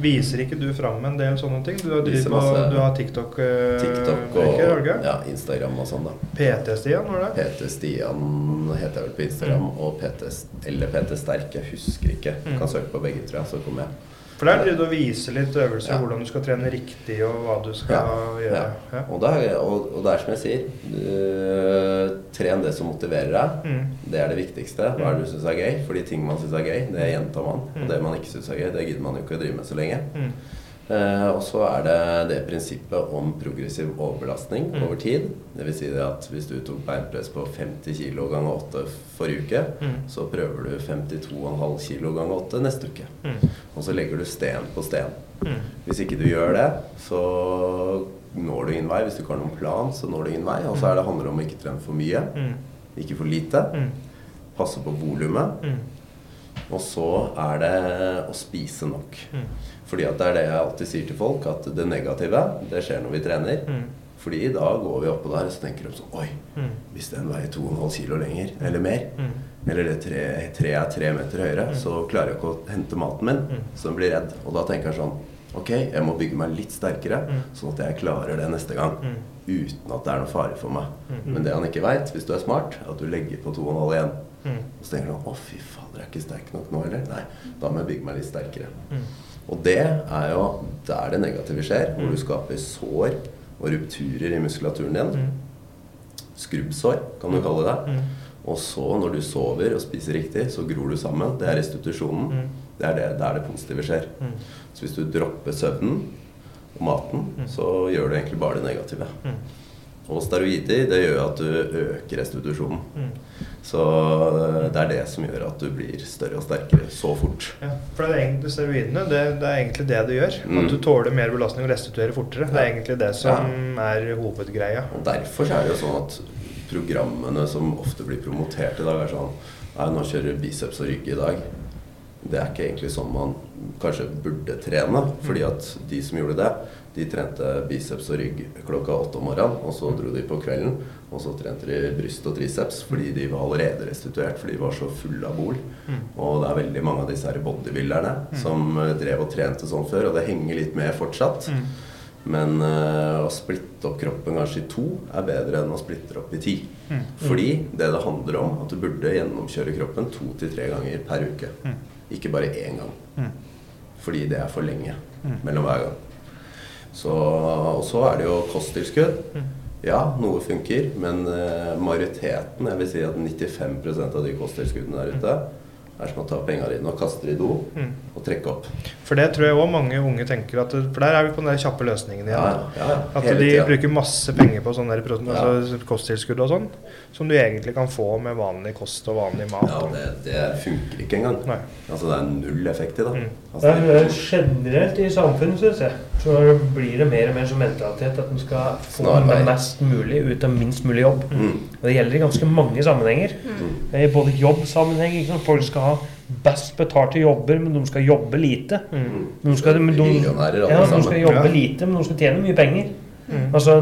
Viser ikke du fram en del sånne ting? Du har, på, du har TikTok, eh, TikTok og ikke? ja, Instagram og sånn, da. PT-Stian, var det? PT Stian heter jeg vel på Instagram, og PT, eller PT Sterk. Jeg husker ikke. Mm. kan søke på begge, tror jeg, så kommer jeg. For der driver du og viser litt øvelser, Ja. hvordan du skal trene riktig, og hva du skal Ja, gjøre. ja. Og, det er, og, og det er som jeg sier, du, tren det som motiverer deg. Mm. Det er det viktigste. Hva er det du syns er gøy? For de ting man syns er gøy, det gjentar man. Mm. Og det man ikke syns er gøy, det gidder man jo ikke å drive med så lenge. Mm. Eh, og så er det det prinsippet om progressiv overbelastning Mm. over tid. Dvs. Si at hvis du tok beinpress på 50 kg ganger 8 forrige uke, Mm. så prøver du 52,5 kg ganger 8 neste uke. Mm. Og så legger du sten på sten. Mm. Hvis ikke du gjør det, så når du ingen vei. Hvis du ikke har noen plan, så når du ingen vei. Og så det handler om å ikke trene for mye, Mm. ikke for lite. Mm. Passe på volumet. Mm. Og så er det å spise nok. Mm. Fordi at det er det jeg alltid sier til folk, at det negative, det skjer når vi trener. Mm. Fordi da går vi oppå der og så tenker de sånn Oi, Mm. hvis den veier 2,5 kilo lenger, eller mer, Mm. eller det tre, tre er tre meter høyere, så klarer jeg ikke å hente maten min. Mm. Så den blir redd. Og da tenker jeg sånn Ok, jeg må bygge meg litt sterkere, Mm. sånn at jeg klarer det neste gang. Mm. Uten at det er noe fare for meg. Mm. Men det han ikke veit, hvis du er smart, er at du legger på 2,5 igjen. Mm. Og så tenker du å fy fader, jeg er ikke sterk nok nå, eller? Nei, da må jeg bygge meg litt sterkere. Mm. Og det er jo der det negative skjer, hvor du skaper sår og rupturer i muskulaturen din. Mm. Skrubbsår, kan du kalle det. Mm. Og så, når du sover og spiser riktig, så gror du sammen. Det er restitusjonen. Mm. Det er det, der det positive skjer. Mm. Så hvis du dropper søvnen og maten, Mm. så gjør du egentlig bare det negative. Mm. Og steroider, det gjør at du øker restitusjonen. Mm. Så øh, det er det som gjør at du blir større og sterkere så fort. Ja, for det er egentlig steroidene, det, det er egentlig det du gjør. Mm. At du tåler mer belastning og restituerer fortere. Det er egentlig det som er hovedgreia. Og derfor er det jo sånn at programmene som ofte blir promotert i dag, er sånn Nei, nå kjører du biceps og rygg i dag. det er ikke egentlig sånn man kanskje burde trene. Fordi at de som gjorde det, de trente biceps og rygg klokka åtte om morgenen. Og så dro de på kvelden, og så trente de bryst og triceps fordi de var allerede restituert. Fordi de var så fulle av bol. Og det er veldig mange av disse her bodybuilderne som eh, drev og trente sånn før, og det henger litt med fortsatt. Men eh, å splitte opp kroppen kanskje i to er bedre enn å splitte opp i ti. Fordi det det handler om, at du burde gjennomkjøre kroppen to til tre ganger per uke. Ikke bare én gang. Fordi det er for lenge mellom hver gang. Så, og så er det jo kosttilskudd. Ja, noe funker, men eh, majoriteten, jeg vil si at 95% av de kosttilskuddene der ute, er som å ta penga dine og kaste det i do og trekke opp. For det tror jeg òg mange unge tenker at For der er vi på den der kjappe løsningen igjen. Ja, ja, At de tiden. bruker masse penger på sånne der, pro- Ja. altså, kosttilskudd og sånn, som du egentlig kan få med vanlig kost og vanlig mat. Ja, det, det funker ikke engang. Nei. Altså det er null effekt i det. Mm. Altså, Det er er generelt i samfunnet, syns jeg, så blir det mer og mer som mentalitet at en skal få Snarvei. mest mulig ut av minst mulig jobb. mm, Og det gjelder i ganske mange sammenhenger. I både jobbsammenheng. Ikke sant? Folk skal ha best betalte jobber, men de skal jobbe lite. Mm. De skal, men de, ja, de skal jobbe Ja. lite, men de skal tjene mye penger. Mm. Altså,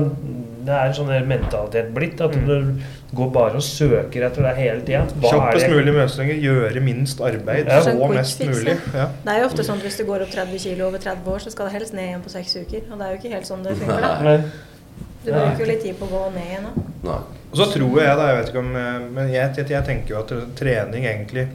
det er en sånn der mentalitet blitt at du går bare og søker etter det hele tida. Kjappest mulig løsninger, gjøre minst arbeid, Ja. få mest mulig. Ja. Det er jo ofte sånn at hvis du går opp 30 kg over 30 år, så skal det helst ned igjen på seks uker. Og det er jo ikke helt sånn det funker. da. Nei. Du bruker jo litt tid på å gå ned igjen. da. Nei. Og så tror jeg, da, jeg vet ikke om eh, Men jeg, jeg, jeg tenker jo at trening egentlig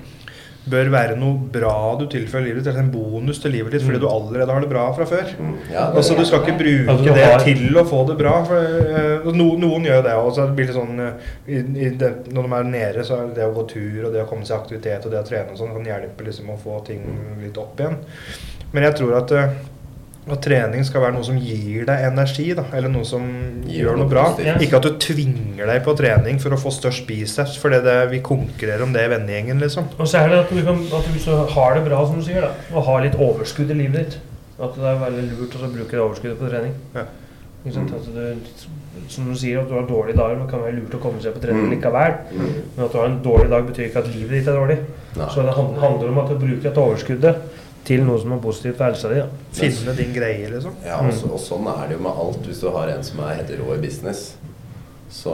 bør være noe bra du tilfører livet ditt, eller en bonus til livet ditt fordi du allerede har det bra fra før. Mm, ja, det, Altså Du skal ikke bruke Altså, det har- til å få det bra. For, eh, no, noen gjør det også. Det blir litt sånn, eh, i, i det, når de er nede, så er det å gå tur og det å komme seg i aktivitet og det å trene og sånn kan hjelpe liksom å få ting litt opp igjen. Men jeg tror at, at trening skal være noe som gir deg energi, da, eller noe som Gir gjør noe noe bra. positivt. Ikke at du tvinger deg på trening for å få størst biceps, for det, vi konkurrerer om det i vennegjengen, liksom. Og så er det at du, kan, at du har det bra, som du sier, da, og har litt overskudd i livet ditt At det er veldig lurt å bruke det overskuddet på trening. Ja. Ikke sant? At du, som du sier, at du har dårlige dager, men det kan være lurt å komme seg på trening Mm. likevel. Mm. Men at du har en dårlig dag, betyr ikke at livet ditt er dårlig. Nei. Så det handler om at du bruker et overskuddet til noe som er positivt for helsa di. Finne din greie, liksom. Ja, og, så, og sånn er det jo med alt. Hvis du har en som er helt rå i business, så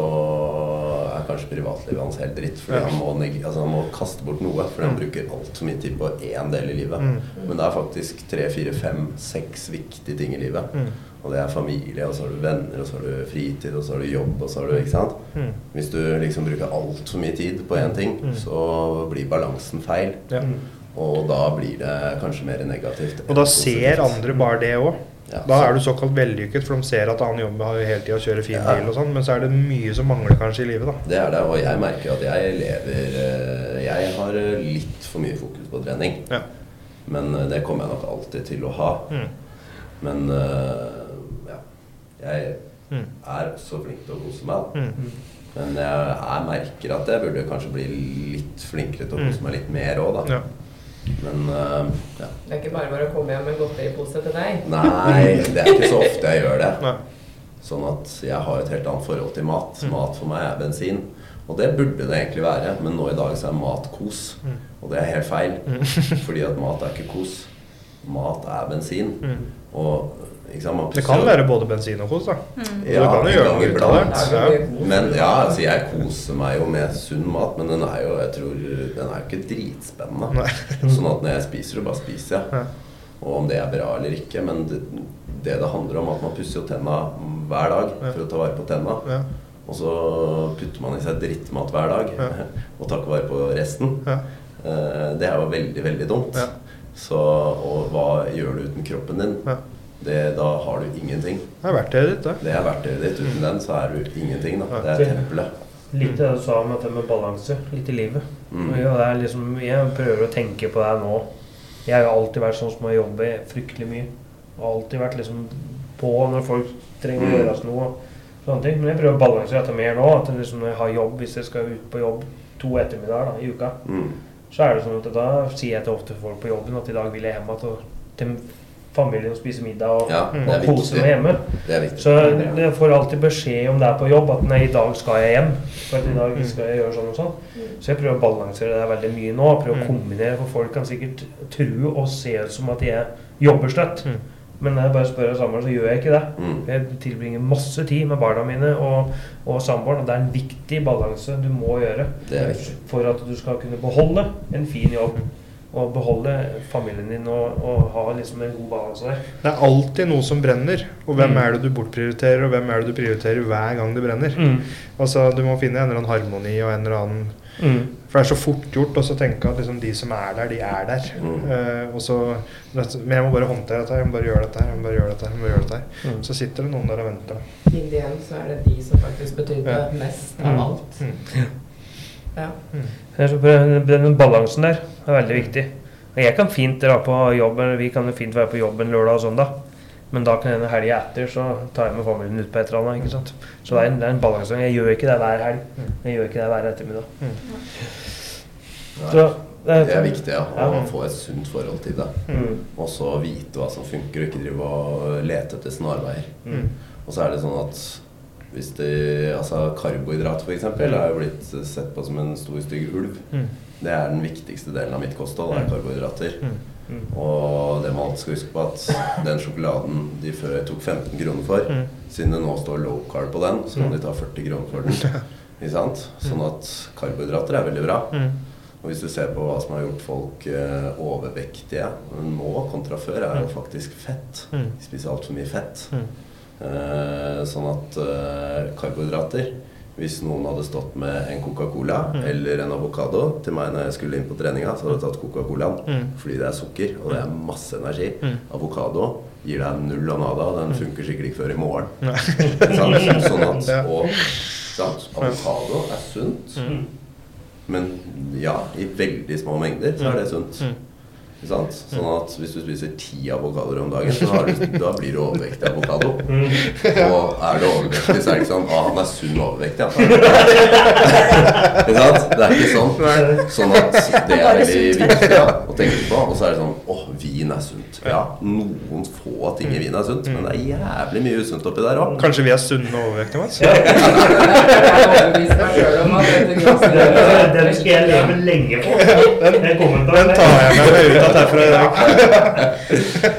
er kanskje privatlivet hans helt dritt. Fordi Ja. han, må, altså, han må kaste bort noe, fordi han bruker altfor mye tid på én del i livet. Mm. Men det er faktisk tre, fire, fem, seks viktige ting i livet. Mm. Og det er familie, og så har du venner, og så har du fritid, og så har du jobb, og så har du Ikke sant? Mm. Hvis du liksom bruker altfor mye tid på én ting, Mm. så blir balansen feil. Ja. Og da blir det kanskje mer negativt. Og da ser andre bare det òg. Ja, Da er du såkalt vellykket, for de ser at han jobber har jo hele tida kjører fin Ja. bil og sånn, men så er det mye som mangler kanskje i livet, da. Det er det, og jeg merker at jeg lever eh, Jeg har eh, litt for mye fokus på trening. Ja. Men eh, det kommer jeg nok alltid til å ha. Mm. Men ja. Jeg Mm. er også flink til å kose meg. Mm. Men jeg, jeg merker at jeg burde kanskje bli litt flinkere til å kose meg litt mer òg, da. Mm. Men uh, ja. Det er ikke bare bare å komme hjem med godteripose til deg. Nei, det er ikke så *laughs* ofte jeg gjør det. Nei. Sånn at jeg har et helt annet forhold til mat. Mm. Mat for meg er bensin. Og det burde det egentlig være, men nå i dag så er mat kos. Mm. Og det er helt feil. *laughs* Fordi at mat er ikke kos. Mat er bensin. Mm. Og Det kan være både bensin og kos, da. ja, du kan jo gjøre noe ut av det. Ja, Men ja, altså jeg koser meg jo med sunn mat, men den er jo jeg tror, den er jo ikke dritspennende. Sånn at når jeg spiser, så bare spiser jeg. Ja. Og om det er bra eller ikke. Men det det, det handler om at man pusser jo tenna hver dag Ja. for å ta vare på tenna. Ja. Og så putter man i seg drittmat hver dag Ja. *laughs* og tar ikke vare på resten. Ja. Eh, Det er jo veldig, veldig dumt. Ja. Så, og hva gjør du uten kroppen din? Det, da har du ingenting. Det er verktøyet ditt, da. Det er verktøyet ditt. Uten den så er du ingenting. Da. Det er tempelet. Litt det du sa om dette med balanse. Litt i livet. Mm. Ja, det er liksom, jeg prøver å tenke på det nå. Jeg har alltid vært sånn som har jobbet fryktelig mye. Og alltid vært liksom på når folk trenger å Mm. gjøre noe. Sånne ting. Men jeg prøver å balansere dette mer nå. At liksom når jeg har jobb, hvis jeg skal ut på jobb to ettermiddager da, i uka, Mm. så er det sånn at da sier jeg til ofte folk på jobben at i dag vil jeg hjem igjen til og spise middag og, Ja, og kose meg hjemme. Så jeg får alltid beskjed om det er på jobb, at nei, i dag skal jeg hjem. For i dag skal jeg gjøre sånn og sånn. Så jeg prøver å balansere det veldig mye nå. Prøver å kombinere, for folk kan sikkert tro og se ut som at jeg jobber støtt. Mm. Men når jeg bare spør samboeren, så gjør jeg ikke det. Mm. Jeg tilbringer masse tid med barna mine og, og samboeren, og det er en viktig balanse du må gjøre for at du skal kunne beholde en fin jobb. Og beholde familien din og, og ha liksom en god balanse der. Det er alltid noe som brenner. Og hvem Mm. er det du bortprioriterer, og hvem er det du prioriterer hver gang det brenner? Altså, Du må finne en eller annen harmoni og en eller annen For det er så fort gjort å tenke at liksom, de som er der, de er der. Mm. Eh, og så, men jeg må bare håndtere dette, jeg må bare gjøre dette, jeg må bare gjøre dette, jeg må bare gjøre dette. Mm. Så sitter det noen der og venter. In igjen så er det de som faktisk betydde Ja. mest Mm. av alt. Mm. Ja. Det er så, den balansen der er veldig viktig. Og Jeg kan fint dra på jobb, eller vi kan fint være på jobben lørdag og søndag. Men da kan hende helga etter så tar jeg med familien ut på et eller annet. ikke sant? Så det er en, det er en balansegang. Jeg gjør ikke det hver helg. Jeg gjør ikke det hver ettermiddag. Så Det er viktig ja, å Ja. få et sunt forhold til det. Mm. Og så vite hva som funker, og ikke drive og lete etter snarveier. Mm. Og så er det sånn at hvis det, altså Karbohydrat f.eks. Mm. er jo blitt sett på som en stor, stygg ulv. Mm. Det er den viktigste delen av mitt kosthold, er karbohydrater. Mm. Og det man alltid skal huske på, at den sjokoladen de før tok 15 kroner for, Mm. siden det nå står low carb på den, så kan de ta 40 kroner for den. *laughs* Ikke sant? Sånn at karbohydrater er veldig bra. Mm. Og hvis du ser på hva som har gjort folk eh, overvektige nå kontra før, er jo faktisk fett. Mm. De spiser altfor mye fett. Mm. Eh, sånn at eh, karbohydrater Hvis noen hadde stått med en Coca-Cola Mm. eller en avokado til meg når jeg skulle inn på treninga, så hadde jeg tatt Coca-Colaen. Mm. Fordi det er sukker, og det er masse energi. Mm. Avokado gir deg null og nada. Den funker sikkert ikke før i morgen. *laughs* Sånn at, og sant? avokado er sunt. Mm. Men ja, i veldig små mengder så er det sunt. Mm. Sånn at hvis du spiser ti avokadoer om dagen, så har du, da blir du overvektig avokado. Og er du overvektig, så er det ikke sånn Å, han er sunn overvektig, ikke sant? Det er ikke sånn. Sånn at det er veldig viktig ja, å tenke på. Og så er det sånn Å, vin er sunt. Ja, noen få ting i vin er sunt, men det er jævlig mye usunt oppi der òg. Kanskje vi er sunne og overvektige, Mats? Den, den skal jeg leve lenge på. Den Den tar jeg med meg ut av herfra i dag.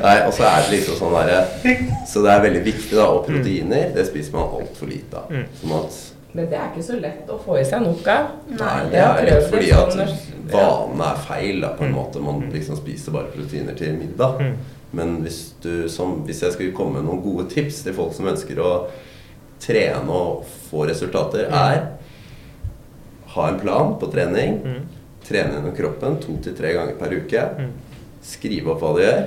Nei, og så er det liksom sånn derre Så det er veldig viktig, da. Og proteiner, det spiser man altfor lite av. Mm. Sånn at Men det er ikke så lett å få i seg nok av. Nei, det er litt fordi at vanen vanene er feil, da, på en måte. Man liksom spiser bare proteiner til middag. Mm. Men hvis du som Hvis jeg skulle komme med noen gode tips til folk som ønsker å trene og få resultater, er ha en plan på trening. Trene gjennom kroppen to til tre ganger per uke. Mm. Skrive opp hva du gjør.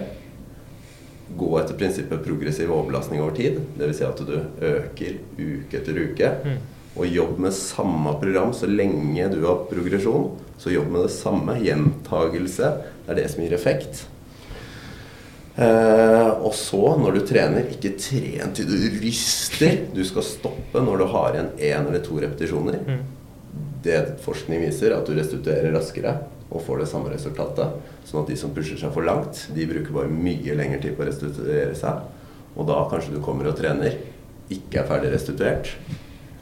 Gå etter prinsippet progressiv overbelastning over tid. Dvs. Si at du øker uke etter uke. Mm. Og jobb med samme program så lenge du har progresjon. Så jobb med det samme. Gjentagelse. Det er det som gir effekt. Eh, og så, når du trener, ikke tren til du ryster. Du skal stoppe når du har igjen én eller to repetisjoner. Mm. Det forskning viser, at du restituerer raskere og får det samme resultatet. Sånn at de som pusher seg for langt, de bruker bare mye lengre tid på å restituere seg. Og da kanskje du kommer og trener, ikke er ferdig restituert.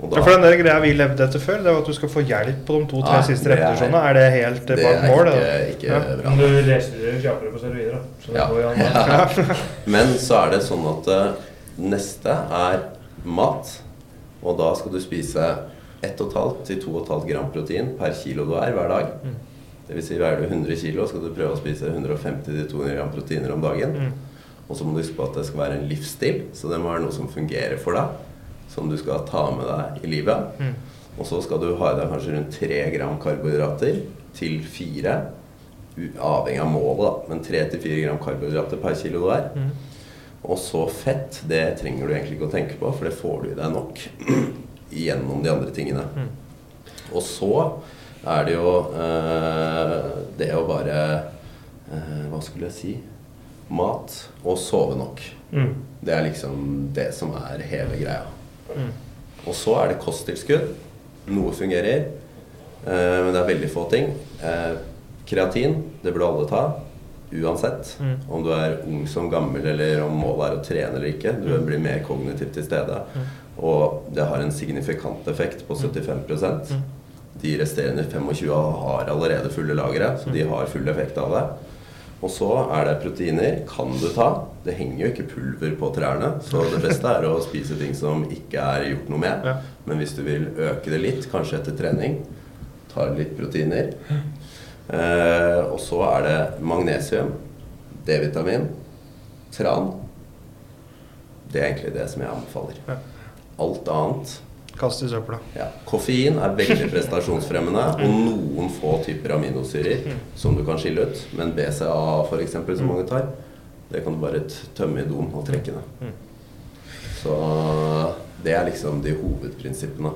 Og Ja, for den der greia vi levde etter før, det var at du skal få hjelp på de to-tre siste er- repetisjonene. Er det helt eh, det bak er mål? ikke, det? ikke Ja. bra. Men du restituerer kjappere på steroider, da. Så *laughs* Ja. Men så er det sånn at uh, neste er mat. Og da skal du spise 1,5 til 2,5 gram protein per kilo du er hver dag. Mm. Det vil si veier du 100 kilo, skal du prøve å spise 150 til 200 gram proteiner om dagen. Mm. Og så må du huske på at det skal være en livsstil, så det må være noe som fungerer for deg. Som du skal ta med deg i livet. Mm. Og så skal du ha i deg kanskje rundt 3 gram karbohydrater til 4 Avhengig av målet, da. Men 3-4 gram karbohydrater per kilo du er. Mm. Og så fett, det trenger du egentlig ikke å tenke på, for det får du i deg nok *clears throat* gjennom de andre tingene. Mm. Og så er det jo eh, det å bare eh, Hva skulle jeg si? Mat og sove nok. Mm. Det er liksom det som er hele greia. Mm. Og så er det kosttilskudd. Noe fungerer, eh, men det er veldig få ting. Eh, kreatin, det burde alle ta. uansett. Mm. Om du er ung som gammel, eller om målet er å trene eller ikke. Du blir mer kognitivt til stede. Mm. Og det har en signifikant effekt på 75 Mm. De resterende 25 har allerede fulle lagre, så Mm. de har full effekt av det. Og så er det proteiner. Kan du ta? Det henger jo ikke pulver på trærne, så det beste er å spise ting som ikke er gjort noe med. Men hvis du vil øke det litt, kanskje etter trening, ta litt proteiner. Eh, og så er det magnesium, D-vitamin, tran. Det er egentlig det som jeg anbefaler. Alt annet Kast i søpla. ja. Koffein er veldig prestasjonsfremmende, og noen få typer aminosyrer som du kan skille ut. Men BCA f.eks., som mange tar, det kan du bare tømme i doen og trekke ned. Så det er liksom de hovedprinsippene.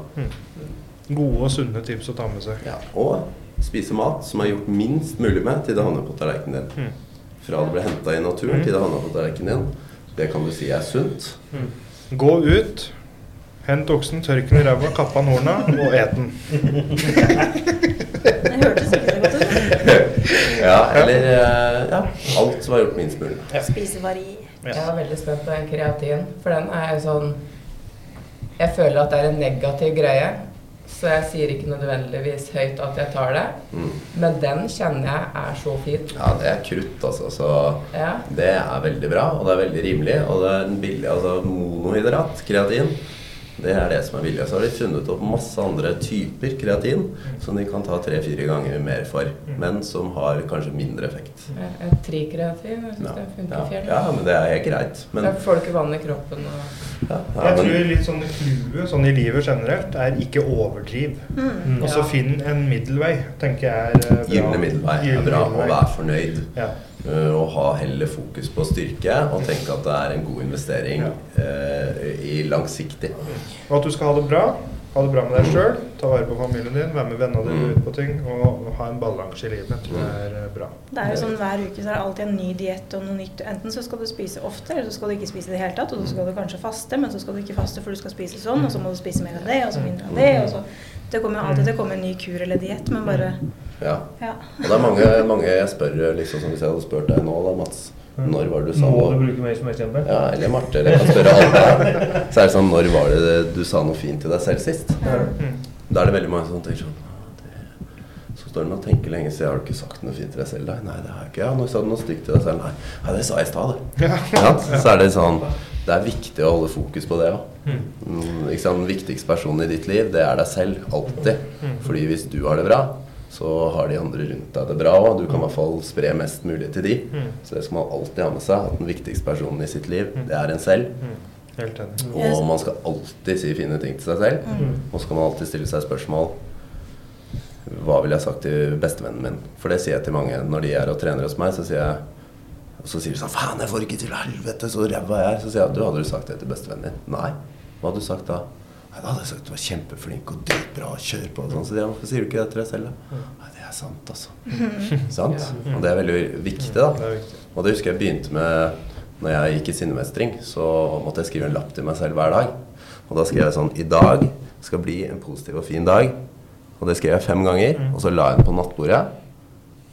Gode og sunne tips å ta med seg. Ja. Og spise mat som er gjort minst mulig med til det havner på tallerkenen din. Fra det ble henta i naturen til det havner på tallerkenen din. Det kan du si er sunt. Gå ut, hent oksen, tørk den i ræva, kapp av horna og et den. *laughs* Det hørtes ikke så godt ut. Ja, eller eh, ja, alt som er gjort minst mulig. Spise vari. Ja. Jeg er veldig spent på den kreatin, for den er jo sånn Jeg føler at det er en negativ greie, så jeg sier ikke nødvendigvis høyt at jeg tar det. Mm. Men den kjenner jeg er så fin. Ja, det er krutt, altså. Så Ja. det er veldig bra, og det er veldig rimelig. Og det er en billig altså monohydrat, kreatin. Det er det som er billig. Og så har de funnet opp masse andre typer kreatin som de kan ta tre-fire ganger mer for, men som har kanskje mindre effekt. Trikreatin. Jeg syns Ja, det ja, funker fjell. ja men det er helt greit. Men, Da får du ikke vann i kroppen. Og... ja, ja, Jeg tror litt sånn clouet sånn i livet generelt er ikke overdriv. Mm. Og så finn en middelvei, tenker jeg er eh, bra. gylne middelvei er bra, og vær fornøyd. Ja. Uh, og ha heller fokus på styrke og tenke at det er en god investering uh, i langsiktig. Og at du skal ha det bra. Ha det bra med deg sjøl, ta vare på familien din, være med vennene dine Mm. ut på ting. Og ha en balanse i livet. tror jeg er eh, bra. Det er jo sånn Hver uke så er det alltid en ny diett og noe nytt. Enten så skal du spise ofte, eller så skal du ikke spise i det hele tatt. Og så skal du kanskje faste, men så skal du ikke faste for du skal spise sånn, og så må du spise mer av det, og så mindre av det. og så... Det kommer jo alltid til å komme en ny kur eller diett, men bare Ja. Ja. Og det er mange, mange jeg spør, liksom som hvis jeg hadde spurt deg nå, da, Mats. Når var det du sa Må du bruke meg som eksempel? Ja, eller Marte, eller jeg kan spørre alle. Så er det sånn, når var det du sa noe fint til deg selv sist? Da er det veldig mange som tenker sånn «Ah, det- Så står de og tenker lenge siden. Har du ikke sagt noe fint til deg selv? da?» Nei, det har jeg ikke. Ja, når sa du noe stygt til deg selv? Nei, ja, det sa jeg i stad, det. Ja, så er det sånn Det er viktig å holde fokus på det òg. Mm, sant? Den viktigste personen i ditt liv, det er deg selv. Alltid. Fordi hvis du har det bra, så har de andre rundt deg det bra òg. Du kan i hvert fall spre mest mulig til de. Så det skal man alltid ha med seg. At den viktigste personen i sitt liv, det er en selv. Helt enig. Og man skal alltid si fine ting til seg selv. Og så skal man alltid stille seg spørsmål Hva ville jeg sagt til bestevennen min? For det sier jeg til mange når de er og trener hos meg. Så sier jeg Og så sier de sånn Faen, jeg får ikke til helvete, så ræva jeg er. Så sier jeg du hadde du sagt det til bestevennen din? Nei. Hva hadde du sagt da? Nei, da hadde jeg sagt du var kjempeflink og dritbra og kjør på. Og sånn. Så sier hvorfor sier du ikke det til deg selv, da? Nei, det er sant, altså. sant? Og det er veldig viktig, da. Og det husker jeg begynte med når jeg gikk i sinnemestring. Så måtte jeg skrive en lapp til meg selv hver dag. Og da skrev jeg sånn I dag skal bli en positiv og fin dag. Og det skrev jeg fem ganger. Og så la jeg den på nattbordet.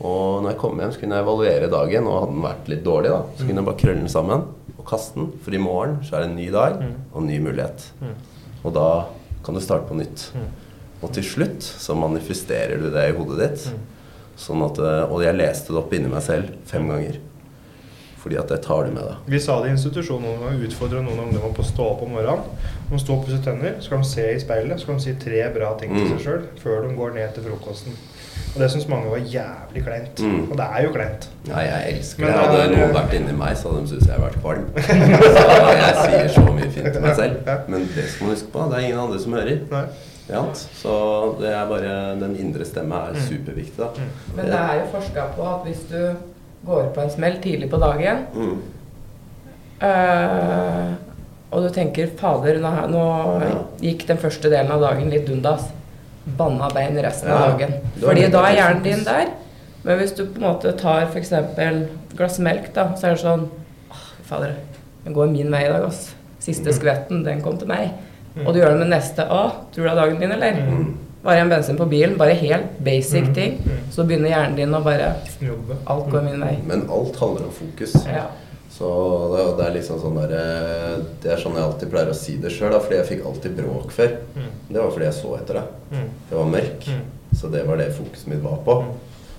Og når jeg kom hjem, så kunne jeg evaluere dagen. Og hadde den vært litt dårlig, da, så kunne jeg bare krølle den sammen og kaste den. For i morgen så er det en ny dag og en ny mulighet. Og da kan du starte på nytt. Og til slutt så manifesterer du det i hodet ditt. Sånn at, eh, og jeg leste det opp inni meg selv fem ganger. Fordi at det tar du med deg. Vi sa det i institusjonen noen ganger, utfordra noen ungdommer på å stå opp om morgenen. De står og pusser tenner, så kan de se i speilet så kan de si tre bra ting til Mm. seg sjøl før de går ned til frokosten. Og det syns mange var jævlig kleint. Mm. Og det er jo kleint. Ja, jeg elsker Men det. det Hadde noen vært inni meg, så hadde de syntes jeg hadde vært kvalm. *laughs* Så jeg sier så mye fint til meg selv. Men det skal man huske på, det er ingen andre som hører. Nei. Ja, så det er bare Den indre stemme er superviktig, da. Men det er jo forska på at hvis du går på en smell tidlig på dagen, Mm. øh, og du tenker 'fader, nå, nå gikk den første delen av dagen litt dundas', banna bein resten av dagen. Fordi da er hjernen din der. Men hvis du på en måte tar f.eks. et glass melk, da, så er det sånn «Åh, Fader, den går min vei i dag, ass. Siste skvetten, den kom til meg. Og du gjør det med neste Å, tror du det er dagen din, eller? Bare det en bensin på bilen? Bare helt basic Mm. ting. Så begynner hjernen din å bare Alt går min vei. Men alt handler om fokus. Ja. Så det, det er liksom sånn der, eh, Det er sånn jeg alltid pleier å si det sjøl, fordi jeg fikk alltid bråk før. Mm. Det var fordi jeg så etter det. Mm. Det var mørk, Mm. så det var det fokuset mitt var på.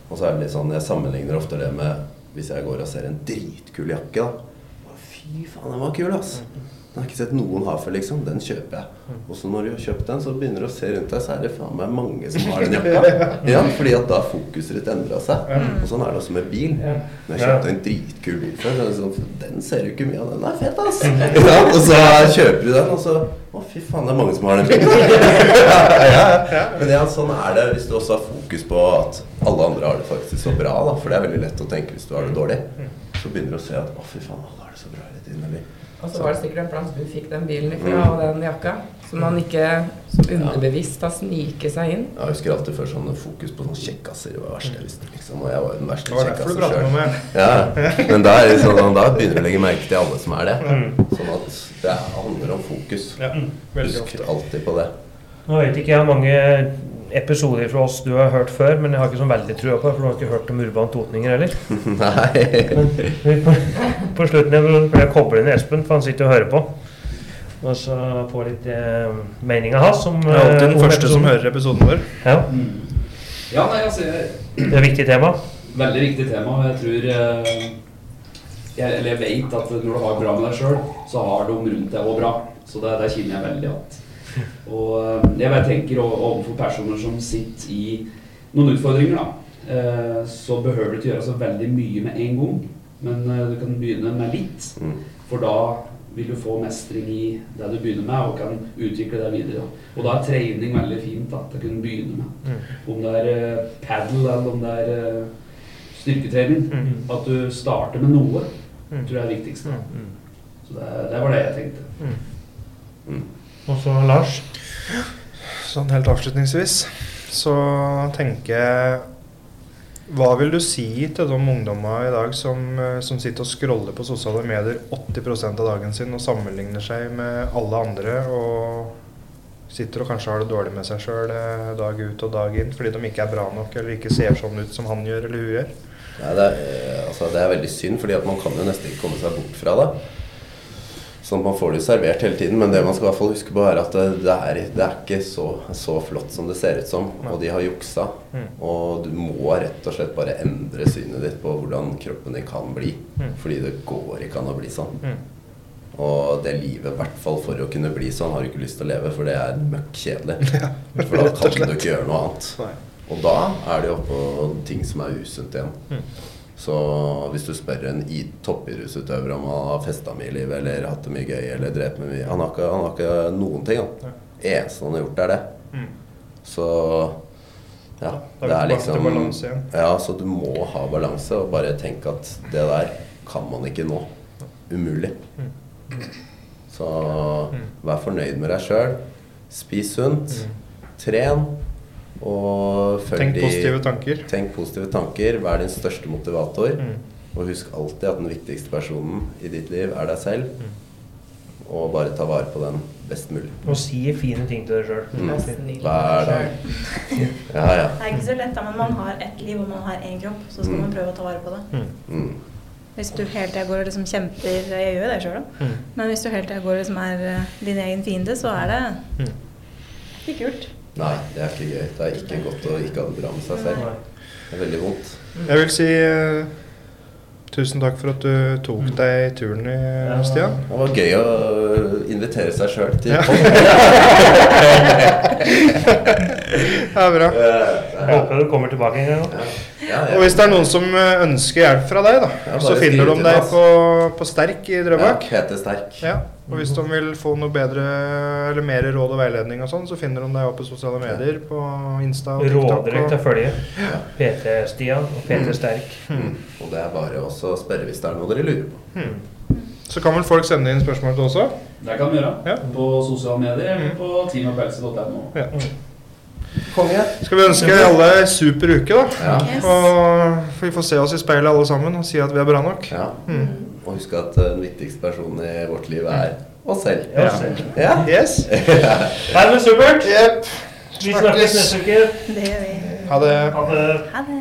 Og så er det litt sånn, jeg sammenligner ofte det med hvis jeg går og ser en dritkul jakke, da. Fy faen, den var kul, ass. Den har jeg ikke sett noen ha før, liksom. Den kjøper jeg. Og så når du har kjøpt den, så begynner du å se rundt deg, så er det faen meg mange som har *laughs* den jakka. Ja, fordi at da har fokuset ditt endra seg. Og sånn er det også med bil. Når jeg kjøpte en dritkul bil før, så er det sånn Den ser du ikke mye av. Den er fet, ass! *laughs* Ja, og så kjøper du den, og så Å, fy faen, det er mange som har den bilen. *laughs* ja, ja. Men ja, sånn er det hvis du også har fokus på at alle andre har det faktisk så bra, da. For det er veldig lett å tenke hvis du har det dårlig. Så begynner du å se at å, fy faen, alle har det så bra hele tiden. Eller Og så var det sikkert en plass du fikk den bilen ifra, og den jakka. Som man ikke som underbevisst har sniket seg inn. Jeg husker alltid før sånn fokus på sånne kjekkasser. Det var det verste jeg visste, liksom. Og jeg var jo den verste kjekkasen sjøl. Ja, men da, er sånn, da begynner du å legge merke til alle som er det. Sånn at det handler om fokus. Husk alltid på det. Nå vet ikke jeg hvor mange episoder fra oss du har hørt før, men jeg har ikke sånn veldig trua på det, for du har ikke hørt om Urban Totninger heller. *laughs* Nei. Men på, på slutten jeg vil jeg kobla inn Espen, for han sitter og hører på. Og så få litt eh, meninga hans du Jeg er alltid eh, den første første som hører episoden vår. Ja, Ja, nei, altså jeg, det er et viktig tema. Veldig viktig tema. Jeg tror eh, jeg, Eller jeg vet at når du har bra med deg sjøl, så har de rundt deg òg bra. Så det, det kjenner jeg veldig at. Og eh, jeg bare tenker overfor personer som sitter i noen utfordringer, da, eh, så behøver du ikke gjøre så veldig mye med en gang. Men eh, du kan begynne med litt. Mm. For da vil du få mestring i det du begynner med, og kan utvikle det videre. Og da er trening veldig fint da, til å kunne begynne med. Om det er padel eller om det er styrketrening. Mm. At du starter med noe, Mm. tror jeg er viktigst. Mm. Så det, det var det jeg tenkte. Og så Lars. Sånn helt avslutningsvis så tenker jeg Hva vil du si til de ungdommene i dag som, eh, som sitter og scroller på sosiale medier 80% av dagen sin og sammenligner seg med alle andre og sitter og kanskje har det dårlig med seg sjøl dag ut og dag inn fordi de ikke er bra nok eller ikke ser sånn ut som han gjør eller hun gjør? Nei, det, er, eh, altså, det er veldig synd, fordi at man kan jo nesten ikke komme seg bort fra det. Sånn at Man får det servert hele tiden, men det man skal i hvert fall huske på er at det, er, det er ikke så, så flott som det ser ut som. Og de har juksa. Mm. Og du må rett og slett bare endre synet ditt på hvordan kroppen din kan bli. Mm. Fordi det går ikke an å bli sånn. Mm. Og det livet, i hvert fall for å kunne bli sånn, har du ikke lyst til å leve, for det er møkk kjedelig. *laughs* For da kan du ikke gjøre noe annet. Nei. Og da er det jo på ting som er usunt igjen. Mm. Så hvis du spør en i- toppidrettsutøver om han har festa mye i livet, eller hatt det mye gøy, eller drept med mye Han har ikke, han har ikke noen ting. Han. eneste han har gjort, er det. Mm. Så ja. Det er liksom. Ja, så du må ha balanse, og bare tenke at det der kan man ikke nå. Umulig. Mm. Så vær fornøyd med deg sjøl. Spis sunt. Tren. Og følg Tenk de- positive tanker. Tenk positive tanker. Vær din største motivator. Mm. Og husk alltid at den viktigste personen i ditt liv er deg selv. Mm. Og bare ta vare på den best mulig. Og si fine ting til deg sjøl. Mm. Hver dag. *laughs* Ja, ja. Det er ikke så lett, da, men man har ett liv og man har én kropp, så skal Mm. man prøve å ta vare på det. Mm. Hvis du hele tida går og liksom kjemper Jeg gjør jo det sjøl, da. Mm. Men hvis du hele tida går og liksom er eh, din egen fiende, så er det Mm. ikke kult. Nei, det er ikke gøy. Det er ikke godt å ikke ha det bra med seg selv. Det er veldig vondt. Jeg vil si uh, tusen takk for at du tok deg turen i. Stian. Det var gøy å invitere seg sjøl til *laughs* *laughs* *laughs* Ja. Det er bra. Jeg håper du kommer tilbake en gang. Ja. Ja, ja. Og hvis det er noen som eh, ønsker hjelp fra deg, da, så finner de deg på, på Sterk i Drøbak. ja, heter Sterk. Ja. Og hvis de vil få noe bedre eller mer råd og veiledning og sånn, så finner de deg oppe på sosiale medier på Insta og TikTok. Råder til å følge Ja. PT-Stian og PT Sterk. Mm. Og det er bare også å spørre hvis det er noe dere lurer på. så kan vel folk sende inn spørsmål til også. Det kan vi gjøre. Ja. På sosiale medier eller på teamofhelse.no. Ja. Konge. Skal vi ønske alle super uke, da. Ja. Yes. Og vi får se oss i speilet alle sammen og si at vi er bra nok. ja. Mm. Og husk at eh, den viktigste personen i vårt liv er oss selv. Ja. Ja. Yes. *laughs* Nei, men supert! Yep. Vi snakkes neste uke. Det gjør vi. Ha det. Ha det. Ha det.